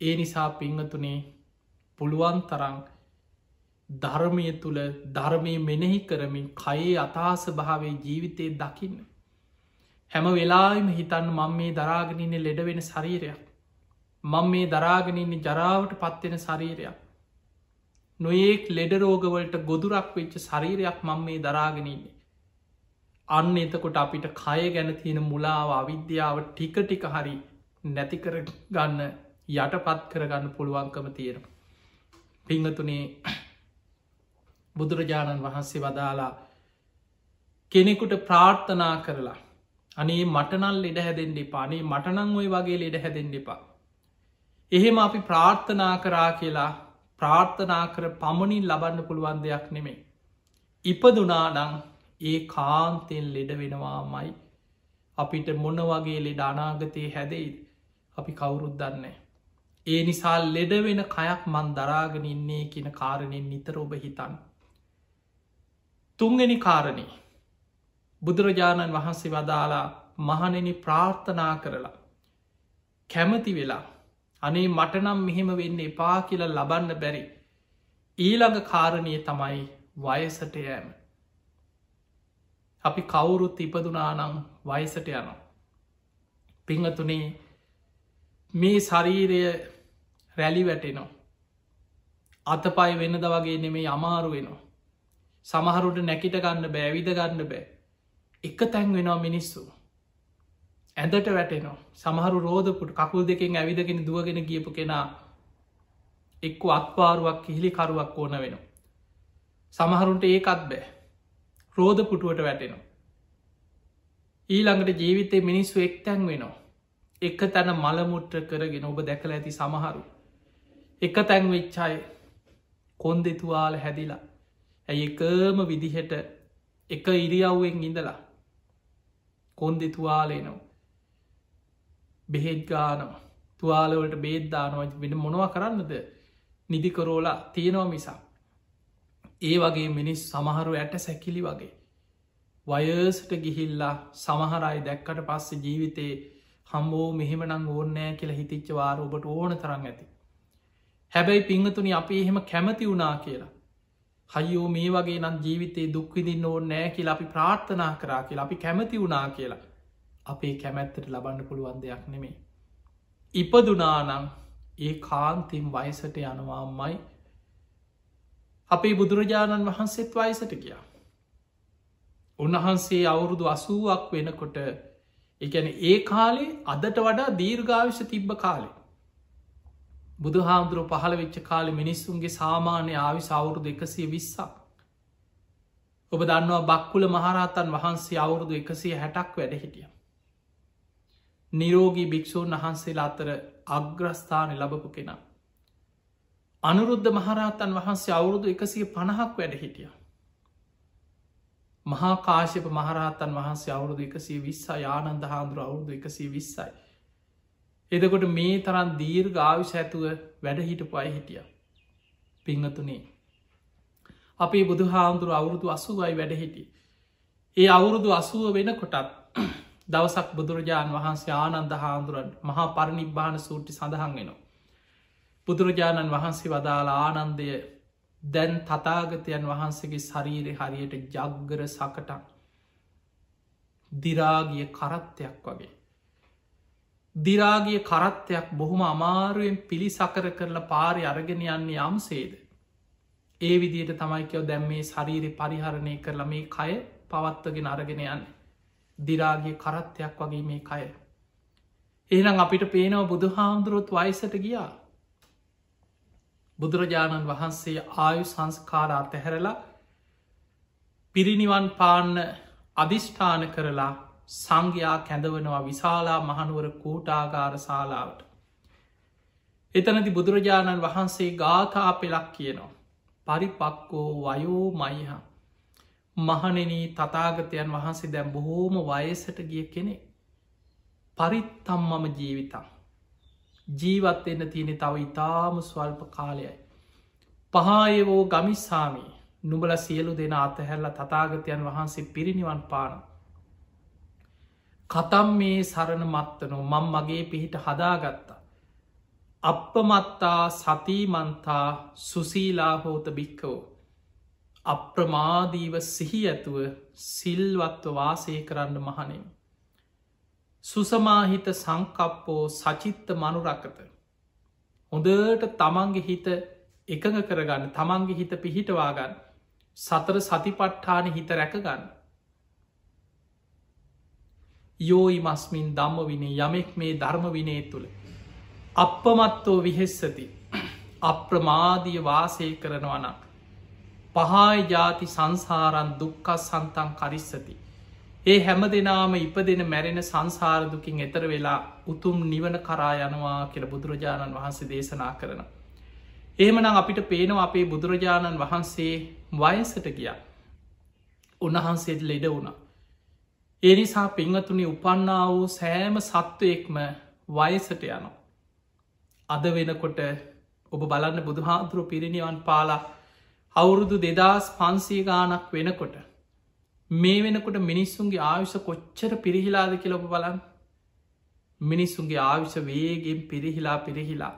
ඒ නිසා පිංහතුනේ පුළුවන් තරං ධර්මය තුළ ධර්මය මෙනෙහි කරමින් කයේ අතාස භාවේ ජීවිතය දකින්න. හැම වෙලාම හිතන්න මං මේ දරාගෙනන්න ලෙඩ වෙන ශරීරයක්. මං මේ දරාගෙනන්නේ ජරාවට පත්වෙන ශරීරයක්. නොඒක් ලෙඩරෝගවලට ගොදුරක් වෙච්ච ශරීරයක් මං මේ දරාගෙනන්නේ. අන්න එතකොට අපිට කය ගැන තියෙන මුලාව අවිද්‍යාව ටික ටික හරි නැතිකර ගන්න යටපත් කරගන්න පුළුවන්කම තියෙන. පිංහතුනේ බුදුරජාණන් වහන්සේ වදාලා කෙනෙකුට ප්‍රාර්ථනා කරලා අනේ මටනල් ලෙඩ හැදෙන් දෙපානේ මටනං ඔය වගේ ලෙඩ හැදෙන් දෙපා. එහෙම අපි ප්‍රාර්ථනා කරා කියලා ප්‍රාර්ථනා කර පමණින් ලබන්න පුළුවන් දෙයක් නෙමේ. ඉපදුනානං ඒ කාන්තෙන් ලෙඩ වෙනවාමයි අපිට මොන වගේ ලෙඩ අනාගතය හැදෙයිද අපි කවුරුත් දන්නේ. ඒ නිසා ලෙඩ වෙන කයක් මන් දරාගෙන ඉන්නේ කියන කාරණයෙන් නිතර ඔබ හිතන්න. තුන්ගනි කාරණය බුදුරජාණන් වහන්සේ වදාලා මහනෙන ප්‍රාර්ථනා කරලා කැමති වෙලා අනේ මටනම් මෙහෙම වෙන්න එපා කියලා ලබන්න බැරි. ඊළඟ කාරණය තමයි වයසට යෑම. අපි කවුරුත් ඉපදුනානං වයසට යනවා. පිංහතුනේ මේ ශරීරය රැලි වැටෙනවා. අතපයි වෙනද වගේ නෙමේ අමාරු වෙනවා. සමහරුට නැකිට ගන්න බෑවිද ගන්න බෑ එක තැන් වෙනවා මිනිස්සු ඇඳට වැටෙනවා සමහරු රෝධපුට කකුල් දෙකින් ඇවිදගෙන දුවගෙන ගියපු කෙනා එක්ක අත්වාරුවක් කිහිලිකරුවක් ඕන වෙනවා සමහරුන්ට ඒකත් බෑ රෝධ පුටුවට වැටෙනවා. ඊළඟට ජීවිතය මිනිස්සු එක්තැන් වෙනවා. එක තැන මළමුට්ට කරගෙන ඔබ දැකල ඇති සමහරු. එක තැන් වෙච්චාය කොන් දෙතුවාල හැදිලා. ඇයි එකම විදිහට එක ඉරියව්වෙන් ඉඳලා කොන් දෙතුවාලේනවා. බෙහෙත් ගානවා තුවාලවලට බේද්දානව වෙන මොනවා කරන්නද නිදිකරෝලා තියෙනවා මිසා. ඒ වගේ මිනිස් සමහරු ඇට සැකිලි වගේ. වයර්සට ගිහිල්ලා සමහරයි දැක්කට පස්ස ජීවිතේ හම්බෝ මෙහෙමනං ඕන්නෑ කියලා හිතිච්ච වාර ඔබට ඕන තරන් ඇති. හැබැයි පිංහතුනි අපි එහෙම කැමති වුණා කියලා. හයෝ මේ වගේ නම් ජීවිතේ දුක්විදින්න ඕ නෑ කියලා අපි ප්‍රාර්ථනා කරා කියලා අපි කැමති වුණා කියලා අපේ කැමැත්තට ලබන්න පුළුවන් දෙයක් නෙමේ. ඉපදුනානං ඒ කාන්තිම් වයසට යනවාමයි අපේ බුදුරජාණන් වහන්සේත් වයසට ගියා. උන්වහන්සේ අවුරුදු අසුවක් වෙනකොට එකන ඒ කාලේ අදට වඩා දීර්ඝාවිශ තිබ්බ කාලේ. බුදු හාමුදුරුව පහළ වෙච්ච කාලෙ මිනිස්සුන්ගේ සාමාන්‍ය ආවි සවුරුදු එකසිය විස්සක්. ඔබ දන්නවා බක්කුල මහරහතන් වහන්සේ අවුරුදු එකසිය හැටක් වැඩ හිටිය. නිරෝගී භික්‍ෂූන් වහන්සේලා අතර අග්‍රස්ථානය ලබපු කෙනා. අනුරුද්ධ මහරහතන් වහන්සේ අවුරුදු එකසිය පණහක් වැඩ හිටිය. මහා කාශප මහරහතන් වහන්සේ අවුරුදු එකසිය විස්සා යානන්ද හාන්දුර අවුරුදු එකසිය විස්සයි. එදකොට මේ තරන් දීර් ගාවිශ ඇතුව වැඩහිටපු අය හිටිය. පිංහතුනේ. අපේ බුදු හාමුදුරු අවුරුදු අසුවයි වැඩහිටිය. ඒ අවුරුදු අසුව වෙන කොටත් [CLEARS THROAT] දවසක් බුදුරජාණන් වහන්සේ ආනන්ද හාමුදුරන් මහා පරණිබ්බාන සූටි සඳහන් වෙනවා. බුදුරජාණන් වහන්සේ වදාලා ආනන්දය දැන් තතාගතයන් වහන්සේගේ ශරීරය හරියට ජග්ගර සකටක් දිරාගිය කරත්තයක් වගේ. දිරාගිය කරත්තයක් බොහොම අමාරුවෙන් පිළිසකර කරලා පාරි අරගෙන යන්නේ යම්සේද. ඒ විදියට තමයිකයෝ දැම් මේ ශරීරය පරිහරණය කරලා මේ කය පවත්වගෙන අරගෙන යන්නේ. දිරාගේ කරත්තයක් වගේ මේ කය. ඒනම් අපිට පේනව බුදු හාමුදුරුවොත් වයිසට ගියා. බුදුරජාණන් වහන්සේ ආයු සංස්කාරා තැහැරලා පිරිනිවන් පාන්න අධිෂ්ඨාන කරලා සංඝයා කැඳවනවා විශාලා මහනුවර කූටාගාර ශාලාවට. එතනති බුදුරජාණන් වහන්සේ ගාථා පෙලක් කියනවා. පරිපක්කෝ වයෝ මයිහා. මහනෙනී තතාගතයන් වහන්සේ දැම් බොහෝම වයසට ගිය කෙනෙ පරිත්තම් මම ජීවිතම් ජීවත් එන්න තියෙනෙ තව ඉතාම ස්වල්ප කාලයයි. පහායවෝ ගමිස්සාමී. නුබල සියලු දෙෙන අතහැල්ල තතාගතයන් වහන්සේ පිරිනිවන් පාන කතම් මේ සරණ මත්තනෝ මං මගේ පිහිට හදාගත්තා අපපමත්තා සතිමන්තා සුසීලා හෝත භික්කවෝ අප්‍රමාදීව සිහි ඇතුව සිල්වත්ව වාසය කරන්න මහනෙන්. සුසමාහිත සංකප්පෝ සචිත්ත මනුරක්කත. හොඳට තමන්ගේ හිත එකඟ කරගන්න තමන්ගේ හිත පිහිටවාගන්න සතර සතිපට්ඨාන හිත රැකගන්න. යෝයි මස්මින් දම්ම විනේ යමෙක් මේ ධර්ම විනේ තුළ. අපපමත්තෝ විහෙස්සති අප්‍රමාදිය වාසය කරනවනක්. පහායි ජාති සංසාරන් දුක්කස් සන්තන් කරිස්සති. ඒ හැම දෙනාම ඉපදෙන මැරෙන සංසාරදුකින් එතර වෙලා උතුම් නිවන කරා යනවා කියල බුදුරජාණන් වහන්සේ දේශනා කරන. ඒමනම් අපිට පේනවා අපේ බුදුරජාණන් වහන්සේ වයසට ගිය. උන්වහන්සේට ලෙඩ වුණ. ඒ නිසා පිංහතුනි උපන්නා වූ සෑම සත්වයෙක්ම වයසට යනවා. අද වෙනකොට ඔබ බලන්න බුදුහාන්තුරු පිරිනිවන් පාලා අවුරුදු දෙදස් පන්සේ ගානක් වෙනකොට මේ වෙනකොට මිනිස්සුන්ගේ ආවිශ කොච්චර පිරිහිලාද කියලොබ බලන් මිනිස්සුන්ගේ ආවිශ වේගෙන් පිරිහිලා පිරිහිලා.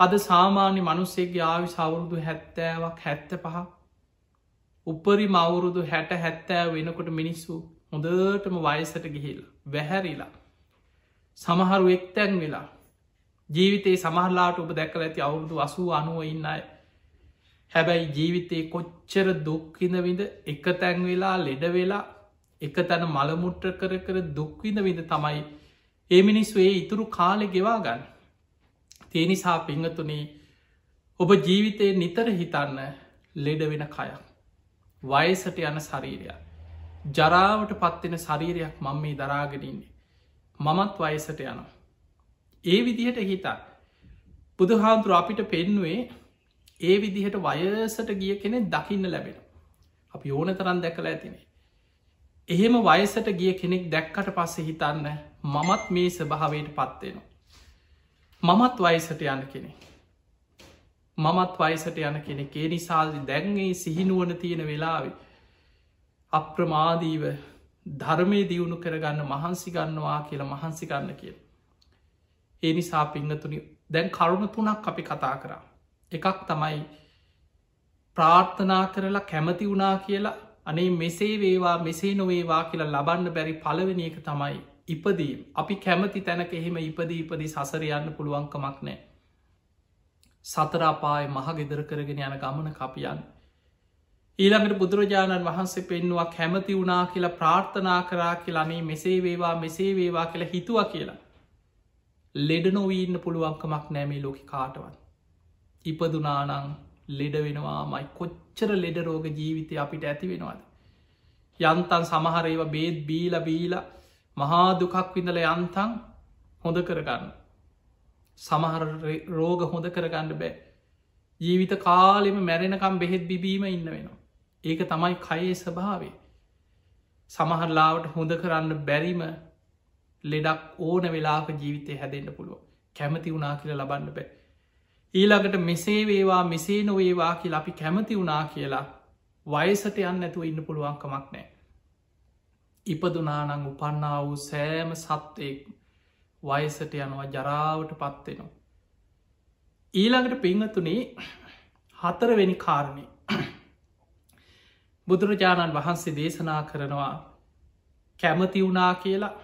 අද සාමාන්‍ය මනුස්සේගේ ආවිශ අවුරුදු හැත්තෑවක් හැත්ත පහ උපරි මවුරුදු හැට හැත්තෑ වෙනකොට මිනිස්සු හොඳටම වයසට ගිහිල් වැහැරිලා සමහරු එක්තැන් වෙලා ජීවිතේ සමහරලාට ඔබ දැකල ඇති අවුරුදු අසූ අනුව ඉන්න අයි හැබැයි ජීවිතයේ කොච්චර දුක්විඳවිඳ එක තැන් වෙලා ලෙඩ වෙලා එක තැන මළමුට්‍ර කර කර දුක්විඳ විඳ තමයි ඒ මිනිස්වේ ඉතුරු කාලෙ ගෙවා ගන්න. තේනිසා පිංහතුනේ ඔබ ජීවිතය නිතර හිතන්න ලෙඩ වෙන කයක්. වයසට යන ශරීරයක්. ජරාවට පත්වෙන ශරීරයක් මං මේ දරාගෙනන්නේ. මමත් වයසට යනවා. ඒ විදිහට හිතා. බුදුහාන්තුර අපිට පෙන්නුවේ ඒ විදිහට වයසට ගිය කෙනෙ දකින්න ලැබෙන. අපි ඕන තරන් දැකලා ඇතිනේ. එහෙම වයසට ගිය කෙනෙක් දැක්කට පස්සෙ හිතන්න මමත් මේ ස්භාවයට පත්වෙනවා. මමත් වයසට යන කෙනෙ. මමත් වයසට යන කෙනෙ ඒ නිසාල්දි දැන්ගේ සිහිනුවන තියෙන වෙලාවේ. අප්‍රමාදීව ධර්මය දියුණු කරගන්න මහන්සි ගන්නවා කියලා මහන්සි ගන්න කිය. ඒ නිසා පිංහතුනි දැන් කරුණු තුනක් අපි කතා කරා. එකක් තමයි ප්‍රාර්ථනා කරලා කැමති වුණා කියලා අනේ මෙසේ වේවා මෙසේ නොවේවා කියලා ලබන්න බැරි පලවෙනි එක තමයි ඉපදීම් අපි කැමති තැනක එහෙම ඉපදී ඉපදි සසරයන්න පුළුවන්කමක් නෑ. සතරාපාය මහගෙදර කරගෙන යන ගමන කපියන්න. ඊළඟට බුදුරජාණන් වහන්සේ පෙන්නවා කැමති වුණා කියලා ප්‍රාර්ථනා කරා කියලානේ මෙසේ වේවා මෙසේ වේවා කියලා හිතුව කියලා. ලෙඩ නොවීන්න පුළුවන්කමක් නෑමේ ලෝකි කාටවත්. ඉපදුනානං ලෙඩ වෙනවා මයි කොච්චර ලෙඩ රෝග ජීවිතය අපිට ඇති වෙනවාද. යන්තන් සමහරේව බේත් බීල බීල මහා දුකක් විඳල යන්තන් හොඳ කරගන්න. සමහර රෝග හොඳ කරගන්න බෑ. ජීවිත කාලෙම මැරෙනකම් බෙහෙත් බිබීම ඉන්න වෙනවා. ඒක තමයි කයේ ස්භාවේ. සමහරලාවට හොඳ කරන්න බැරිම ලෙඩක් ඕන වෙලාක ජීවිතය හැදෙන්න්න පුළුව කැමති වුනා කියලා ලබන්න බෑ. ඊළඟට මෙසේ වේවා මෙසේ නොවේවා කියලා අපි කැමති වුනා කියලා වයසට යන්න ඇතුව ඉන්න පුළුවන්කමක් නෑ. ඉපදුනානං උපන්නා වූ සෑම සත්වයෙක් වයසට යනවා ජරාවට පත්වෙනවා. ඊළඟට පිංහතුනේ හතරවෙනි කාරණය බුදුරජාණන් වහන්සේ දේශනා කරනවා කැමති වුණා කියලා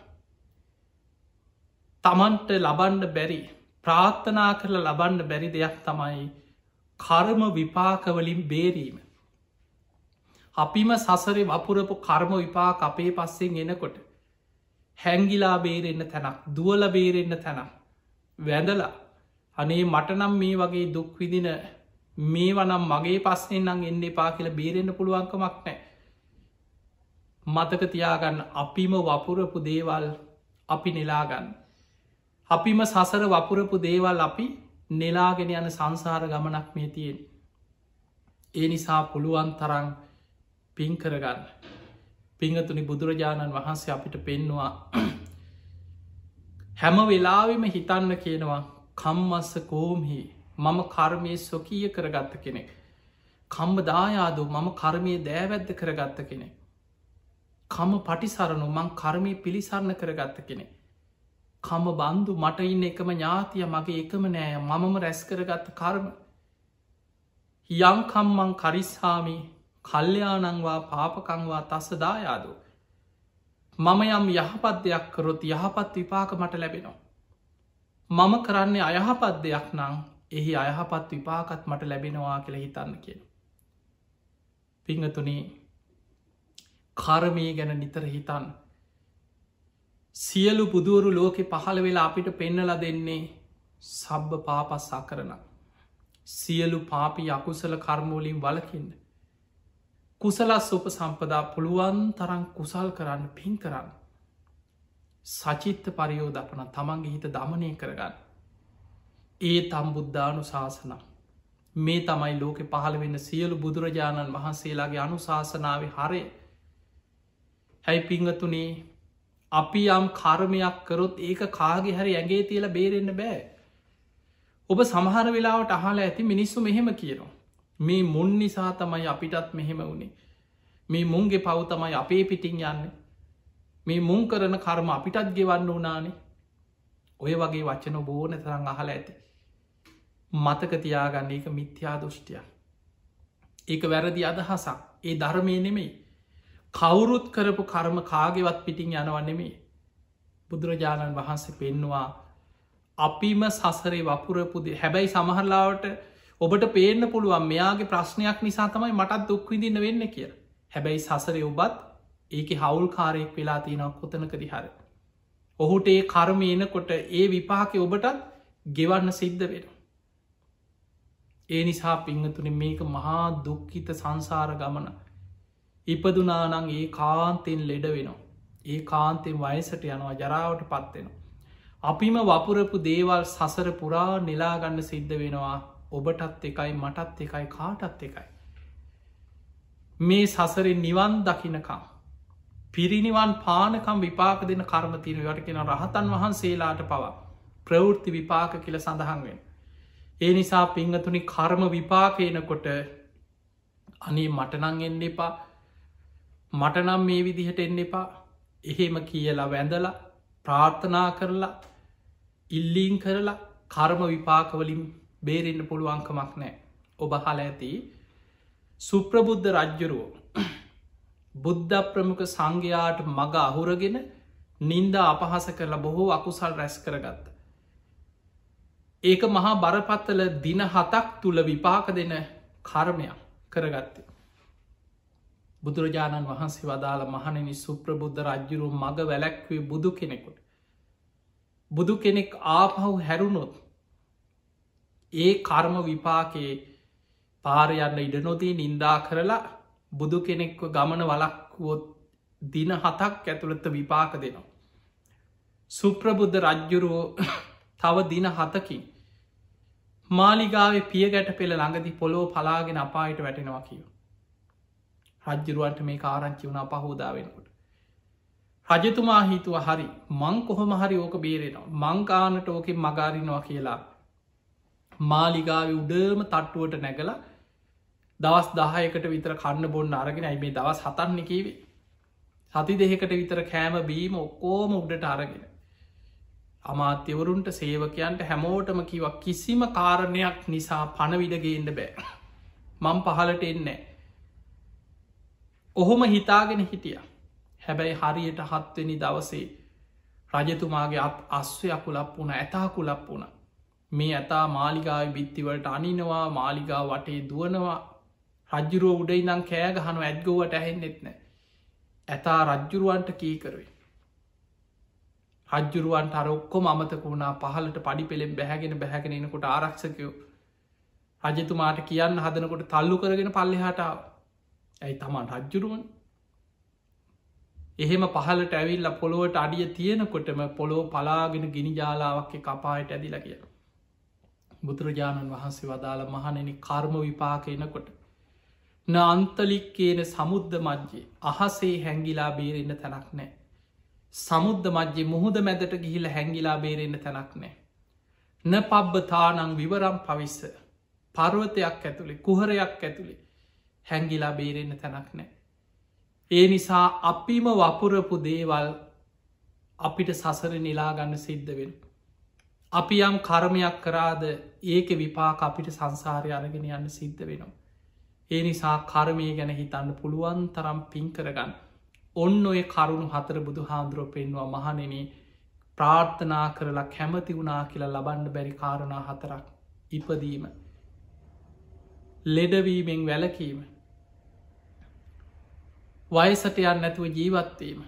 තමන්ට ලබන්ඩ බැරි ප්‍රාර්ථනා කරල ලබන්ඩ බැරි දෙයක් තමයි කර්ම විපාකවලින් බේරීම. අපිම සසරේ වපුරපු කර්ම විපාක අපේ පස්සෙන් එනකොට හැංගිලා බේරෙන්න්න තැනක් දුවල බේරෙන්න්න තැනක් වැඳලා අනේ මටනම් මේ වගේ දුක්විදින මේ වනම් මගේ පස්සෙන් නං එන්න එපා කියල බේරෙන්න්න පුළුවන්කමක් නෑ. මතක තියාගන්න අපිම වපුරපු දේවල් අපි නෙලාගන්න. අපිම සසර වපුරපු දේවල් අපි නෙලාගෙන යන සංසාර ගමනක් මේ තියෙන්. ඒ නිසා පුළුවන් තරං පින් කරගන්න. පිංහතුනි බුදුරජාණන් වහන්සේ අපිට පෙන්නවා [CLEARS THROAT] හැම වෙලාවෙම හිතන්න කියනවා කම්මස්ස කෝම්හි මම කර්මය ස්වකීය කරගත්ත කෙනෙක්. කම්බ දායාදු මම කර්මය දෑවැද්ද කරගත්ත කෙනෙක්. කම පටිසරණු මං කර්මය පිළිසරණ කරගත්ත කෙනෙ. කම බන්දු මට ඉන්න එකම ඥාතිය මගේ එකම නෑ මමම රැස් කරගත්ත කර්ම. යංකම්මං කරිස්හාමි කල්්‍යයානංවා පාපකංවා තස්ස දායාදු. මම යම් යහපත් දෙයක් කරොත් යහපත් විපාක මට ලැබෙනවා. මම කරන්නේ අයහපත් දෙයක් නං එහි අයහපත් විපාකත් මට ලැබෙනවා කියල හිතන්න කියෙන. පිංහතුනේ කරමය ගැන නිතර හිතන්න. සියලු බුදුවරු ලෝකෙ පහළ වෙලා අපිට පෙන්නල දෙන්නේ සබ්බ පාපස්සා කරන. සියලු පාපි අකුසල කර්මෝලින් වලකින්න. කුසලස් උප සම්පදා පුළුවන් තරන් කුසල් කරන්න පින් කරන්න. සචිත්ත පරියෝදපන තමන්ගේ හිත දමනය කරගන්න. ඒ තම් බුද්ධානු ශාසනම් මේ තමයි ලෝකෙ පහළ වෙන්න සියලු බුදුරජාණන් වහන්සේලාගේ අනුශාසනාව හරය. හැයි පිංහතුනේ අපි යම් කර්මයක් කරොත් ඒක කාගේ හරි ඇගේ තියල බේරෙන්න්න බෑ. ඔබ සමහර වෙලාවට අහල ඇති මිනිස්සු මෙහෙම කියනවා. මේ මුන් නිසා තමයි අපිටත් මෙහෙම වුණේ මේ මුන්ගේ පව් තමයි අපේ පිටිං යන්න. මේ මුන් කරන කර්ම අපිටත් ගෙවන්න වනානේ ඔය වගේ වචන බෝන තරං අහල ඇති. මතක තියාගන්න එක මිත්‍යා දෘෂ්ටිය. ඒක වැරදි අදහසක් ඒ ධර්මය නෙමෙයි. කවුරුත් කරපු කර්ම කාගෙවත් පිටිං යනවන්නෙමේ. බුදුරජාණන් වහන්සේ පෙන්නවා අපිම සසරේ වපුරපුද හැබැයි සමහරලාවට ඔබට පේන්න පුළුවන් මෙයාගේ ප්‍රශ්නයක් නිසා තමයි මටත් දුක්විදින්න වෙන්න කිය. හැබැයි සසරය ඔබත් ඒක හවුල් කාරයෙක් වෙලා තියෙනක් කොතනකදි හර. ඔහුට ඒ කර්ම එනකොට ඒ විපාක ඔබටත් ගෙවන්න සිද්ධ වෙන. ඒ නිසා පිංහතුන මේක මහා දුක්හිත සංසාර ගමන ඉපදුනානං ඒ කාන්තෙන් ලෙඩ වෙනවා. ඒ කාන්තෙන් වයසට යනවා ජරාවට පත්වෙනවා. අපිම වපුරපු දේවල් සසර පුරා නිලාගන්න සිද්ධ වෙනවා ඔබටත් එකයි මටත් එකයි කාටත් එකයි. මේ සසරෙන් නිවන් දකිනකම්. පිරිනිවන් පානකම් විපාක දෙන කර්මතින වට කෙන රහතන් වහන්සේලාට පවා ප්‍රවෘත්ති විපාක කියල සඳහන්වෙන්. ඒ නිසා පිංහතුනි කර්ම විපාකයනකොට අනේ මටනං එන්න එපා. මටනම් මේ විදිහට එන්න එපා. එහෙම කියලා වැඳලා ප්‍රාර්ථනා කරලා ඉල්ලීන් කරලා කර්ම විපාකවලින් බේරෙන්න්න පුළුවන්කමක් නෑ ඔබ හල ඇති සුප්‍රබුද්ධ රජ්ජරුවෝ බුද්ධ ප්‍රමුඛ සංඝයාට මග අහුරගෙන නින්ද අපහස කරලා බොහෝ අකුසල් රැස් කරගත්ත. ඒක මහා බරපත්තල දින හතක් තුළ විපාක දෙන කර්මයක් කරගත්තේ. බුදුරජාණන් වහන්සේ වදාළ මහණනි සුප්‍රබුද්ධ රජ්ජුරු මඟ වැලැක්වේ බුදු කෙනෙකුට. බුදු කෙනෙක් ආපහු හැරුණොත් ඒ කර්ම විපාකයේ පාරයන්න ඉඩ නොදී නින්දා කරලා බුදු කෙනෙක්ව ගමන වලක්වොත් දින හතක් ඇතුළත්ත විපාක දෙනවා. සුප්‍රබුද්ධ රජ්ජුරුවෝ තව දින හතකින් මාලිගාව පිය ගැට පෙළ ළඟදි පොලෝ පලාගෙන අපායට වැටෙනවා කියව. රජ්ජරුවන්ට මේ කාරංචි වුණ පහෝදාවෙනකොට. රජතුමා හිතුව හරි මං කොහොම හරි ඕක බේරෙනවා. මංකානට ඕකෙන් මගාරිනවා කියලා. මාලිගාව උඩම තට්ටුවට නැගලා දවස් දහයකට විතර කන්න බොන්න අරගෙන ඇයි මේ දවස් හතන්න? කිවේ සති දෙහෙකට විතර කෑම බීම ඔක්කෝම උඩට අරගෙන. අමාත්‍යවරුන්ට සේවකයන්ට හැමෝටම කිව කිසිම කාරණයක් නිසා පණවිඩගේන්න බෑ. මං පහලට එන්නේ ඔහොම හිතාගෙන හිටිය. හැබැයි හරියට හත්වනි දවසේ රජතුමාගේ අත් අස්වය කුලප් වුණ ඇතා කුලප් වුණ. මේ ඇතා මාලිගාව බිත්තිවලට අනිනවා මාලිගා වටේ දුවනවා. රජ්ජුරුව උඩයි නම් කෑගහනු ඇත්ගෝවට ඇහෙන්නෙත් නෑ. ඇතා රජ්ජුරුවන්ට කීකරුවේ රජ්ජුරුවන්ට අරොක්කොම අමතක වුණා පහලට පඩි පෙළෙම් බැහැගෙන බැහැගෙනනකොට ආරක්ෂකයෝ රජතුමාට කියන්න හදනකොට තල්ලු කරගෙන පල්ලෙහාටාව ඇයි තමන් රජ්ජුරුවන් එහෙම පහලට ඇවිල්ල පොළොවට අඩිය තියෙනකොටම පොළොව පලාගෙන ගිනි ජාලාවක්ක කපායට ඇදිල කිය. බුදුරජාණන් වහන්සේ වදාළ මහනෙන කර්ම විපාකයනකොට. න අන්තලික් කියන සමුද්ධ මජ්්‍යේ අහසේ හැංගිලා බේරෙන්න්න තැනක් නෑ. සමුද්ධ මජ්්‍යේ මුහුද මැදට ගිහිල හැංගිලා බේරෙන්න්න තැනක් නෑ. න පබ්බතානං විවරම් පවිස්ස පර්වතයක් ඇතුළේ කුහරයක් ඇතුළේ හැංගිලා බේරෙන්න්න තැනක් නෑ. ඒ නිසා අපිම වපුරපු දේවල් අපිට සසර නිලාගන්න සිද්ධ වෙන. අපි යම් කර්මයක් කරාද ඒක විපාක අපිට සංසාරය අරගෙන යන්න සිද්ධ වෙනවා. ඒ නිසා කර්මය ගැන හිතන්න පුළුවන් තරම් පින් කරගන්න. ඔන්න ඔය කරුණු හතර බුදු හාන්දුරුව පෙන්වා මහනෙන ප්‍රාර්ථනා කරලා කැමති වුණා කියලා ලබන්න බැරි කාරණා හතරක් ඉපදීම. ලෙඩවීමෙන් වැලකීම වයසට යන්න නැතුව ජීවත්වීම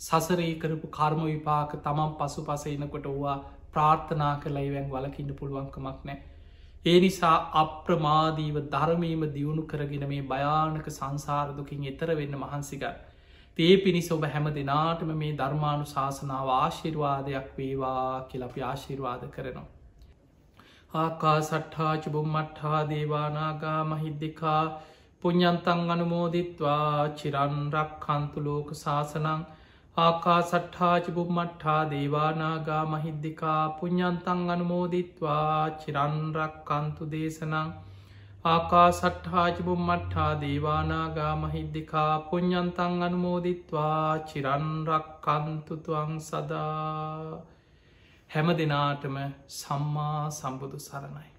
සසරී කරපු කර්ම විපාක තමන් පසු පස එනකොට වවා ප්‍රාර්ථනා කලයි වැන් වලකින්න පුළුවන්කමක් නෑ. ඒ නිසා අප්‍රමාදීව ධර්මීම දියුණු කරගෙන මේ භයානක සංසාරදුකින් එතර වෙන්න මහන්සික. තේ පිණිස ඔබ හැම දෙනාටම මේ ධර්මාණු ශාසනාව ආශිර්වාදයක් වේවා කියලපි ආශිර්වාද කරනවා. ආකා සට්හාච බුම්මට්හා දේවානාගා මහිද්දිකා පුഞ්ඥන්තන් අනුමෝදිත්වා චිරන්රක් කන්තු ලෝක ශාසනං ආකා සට්හාචි බුම්මට්හා දේවානාගා මහිද්දිකා පුഞ්ඥන්තන් අනුමෝදිත්වා චිරන්රක් කන්තු දේශනං ආකා සට්හාචි බුම්මට්හා දේවානාගා මහිද්දිකා පුഞ්ඥන්තන් අනුමෝදිත්වා චිරන්රක් කන්තුතුවං සදා හැම දෙනාටම සම්මා සම්බුදු සරණයි.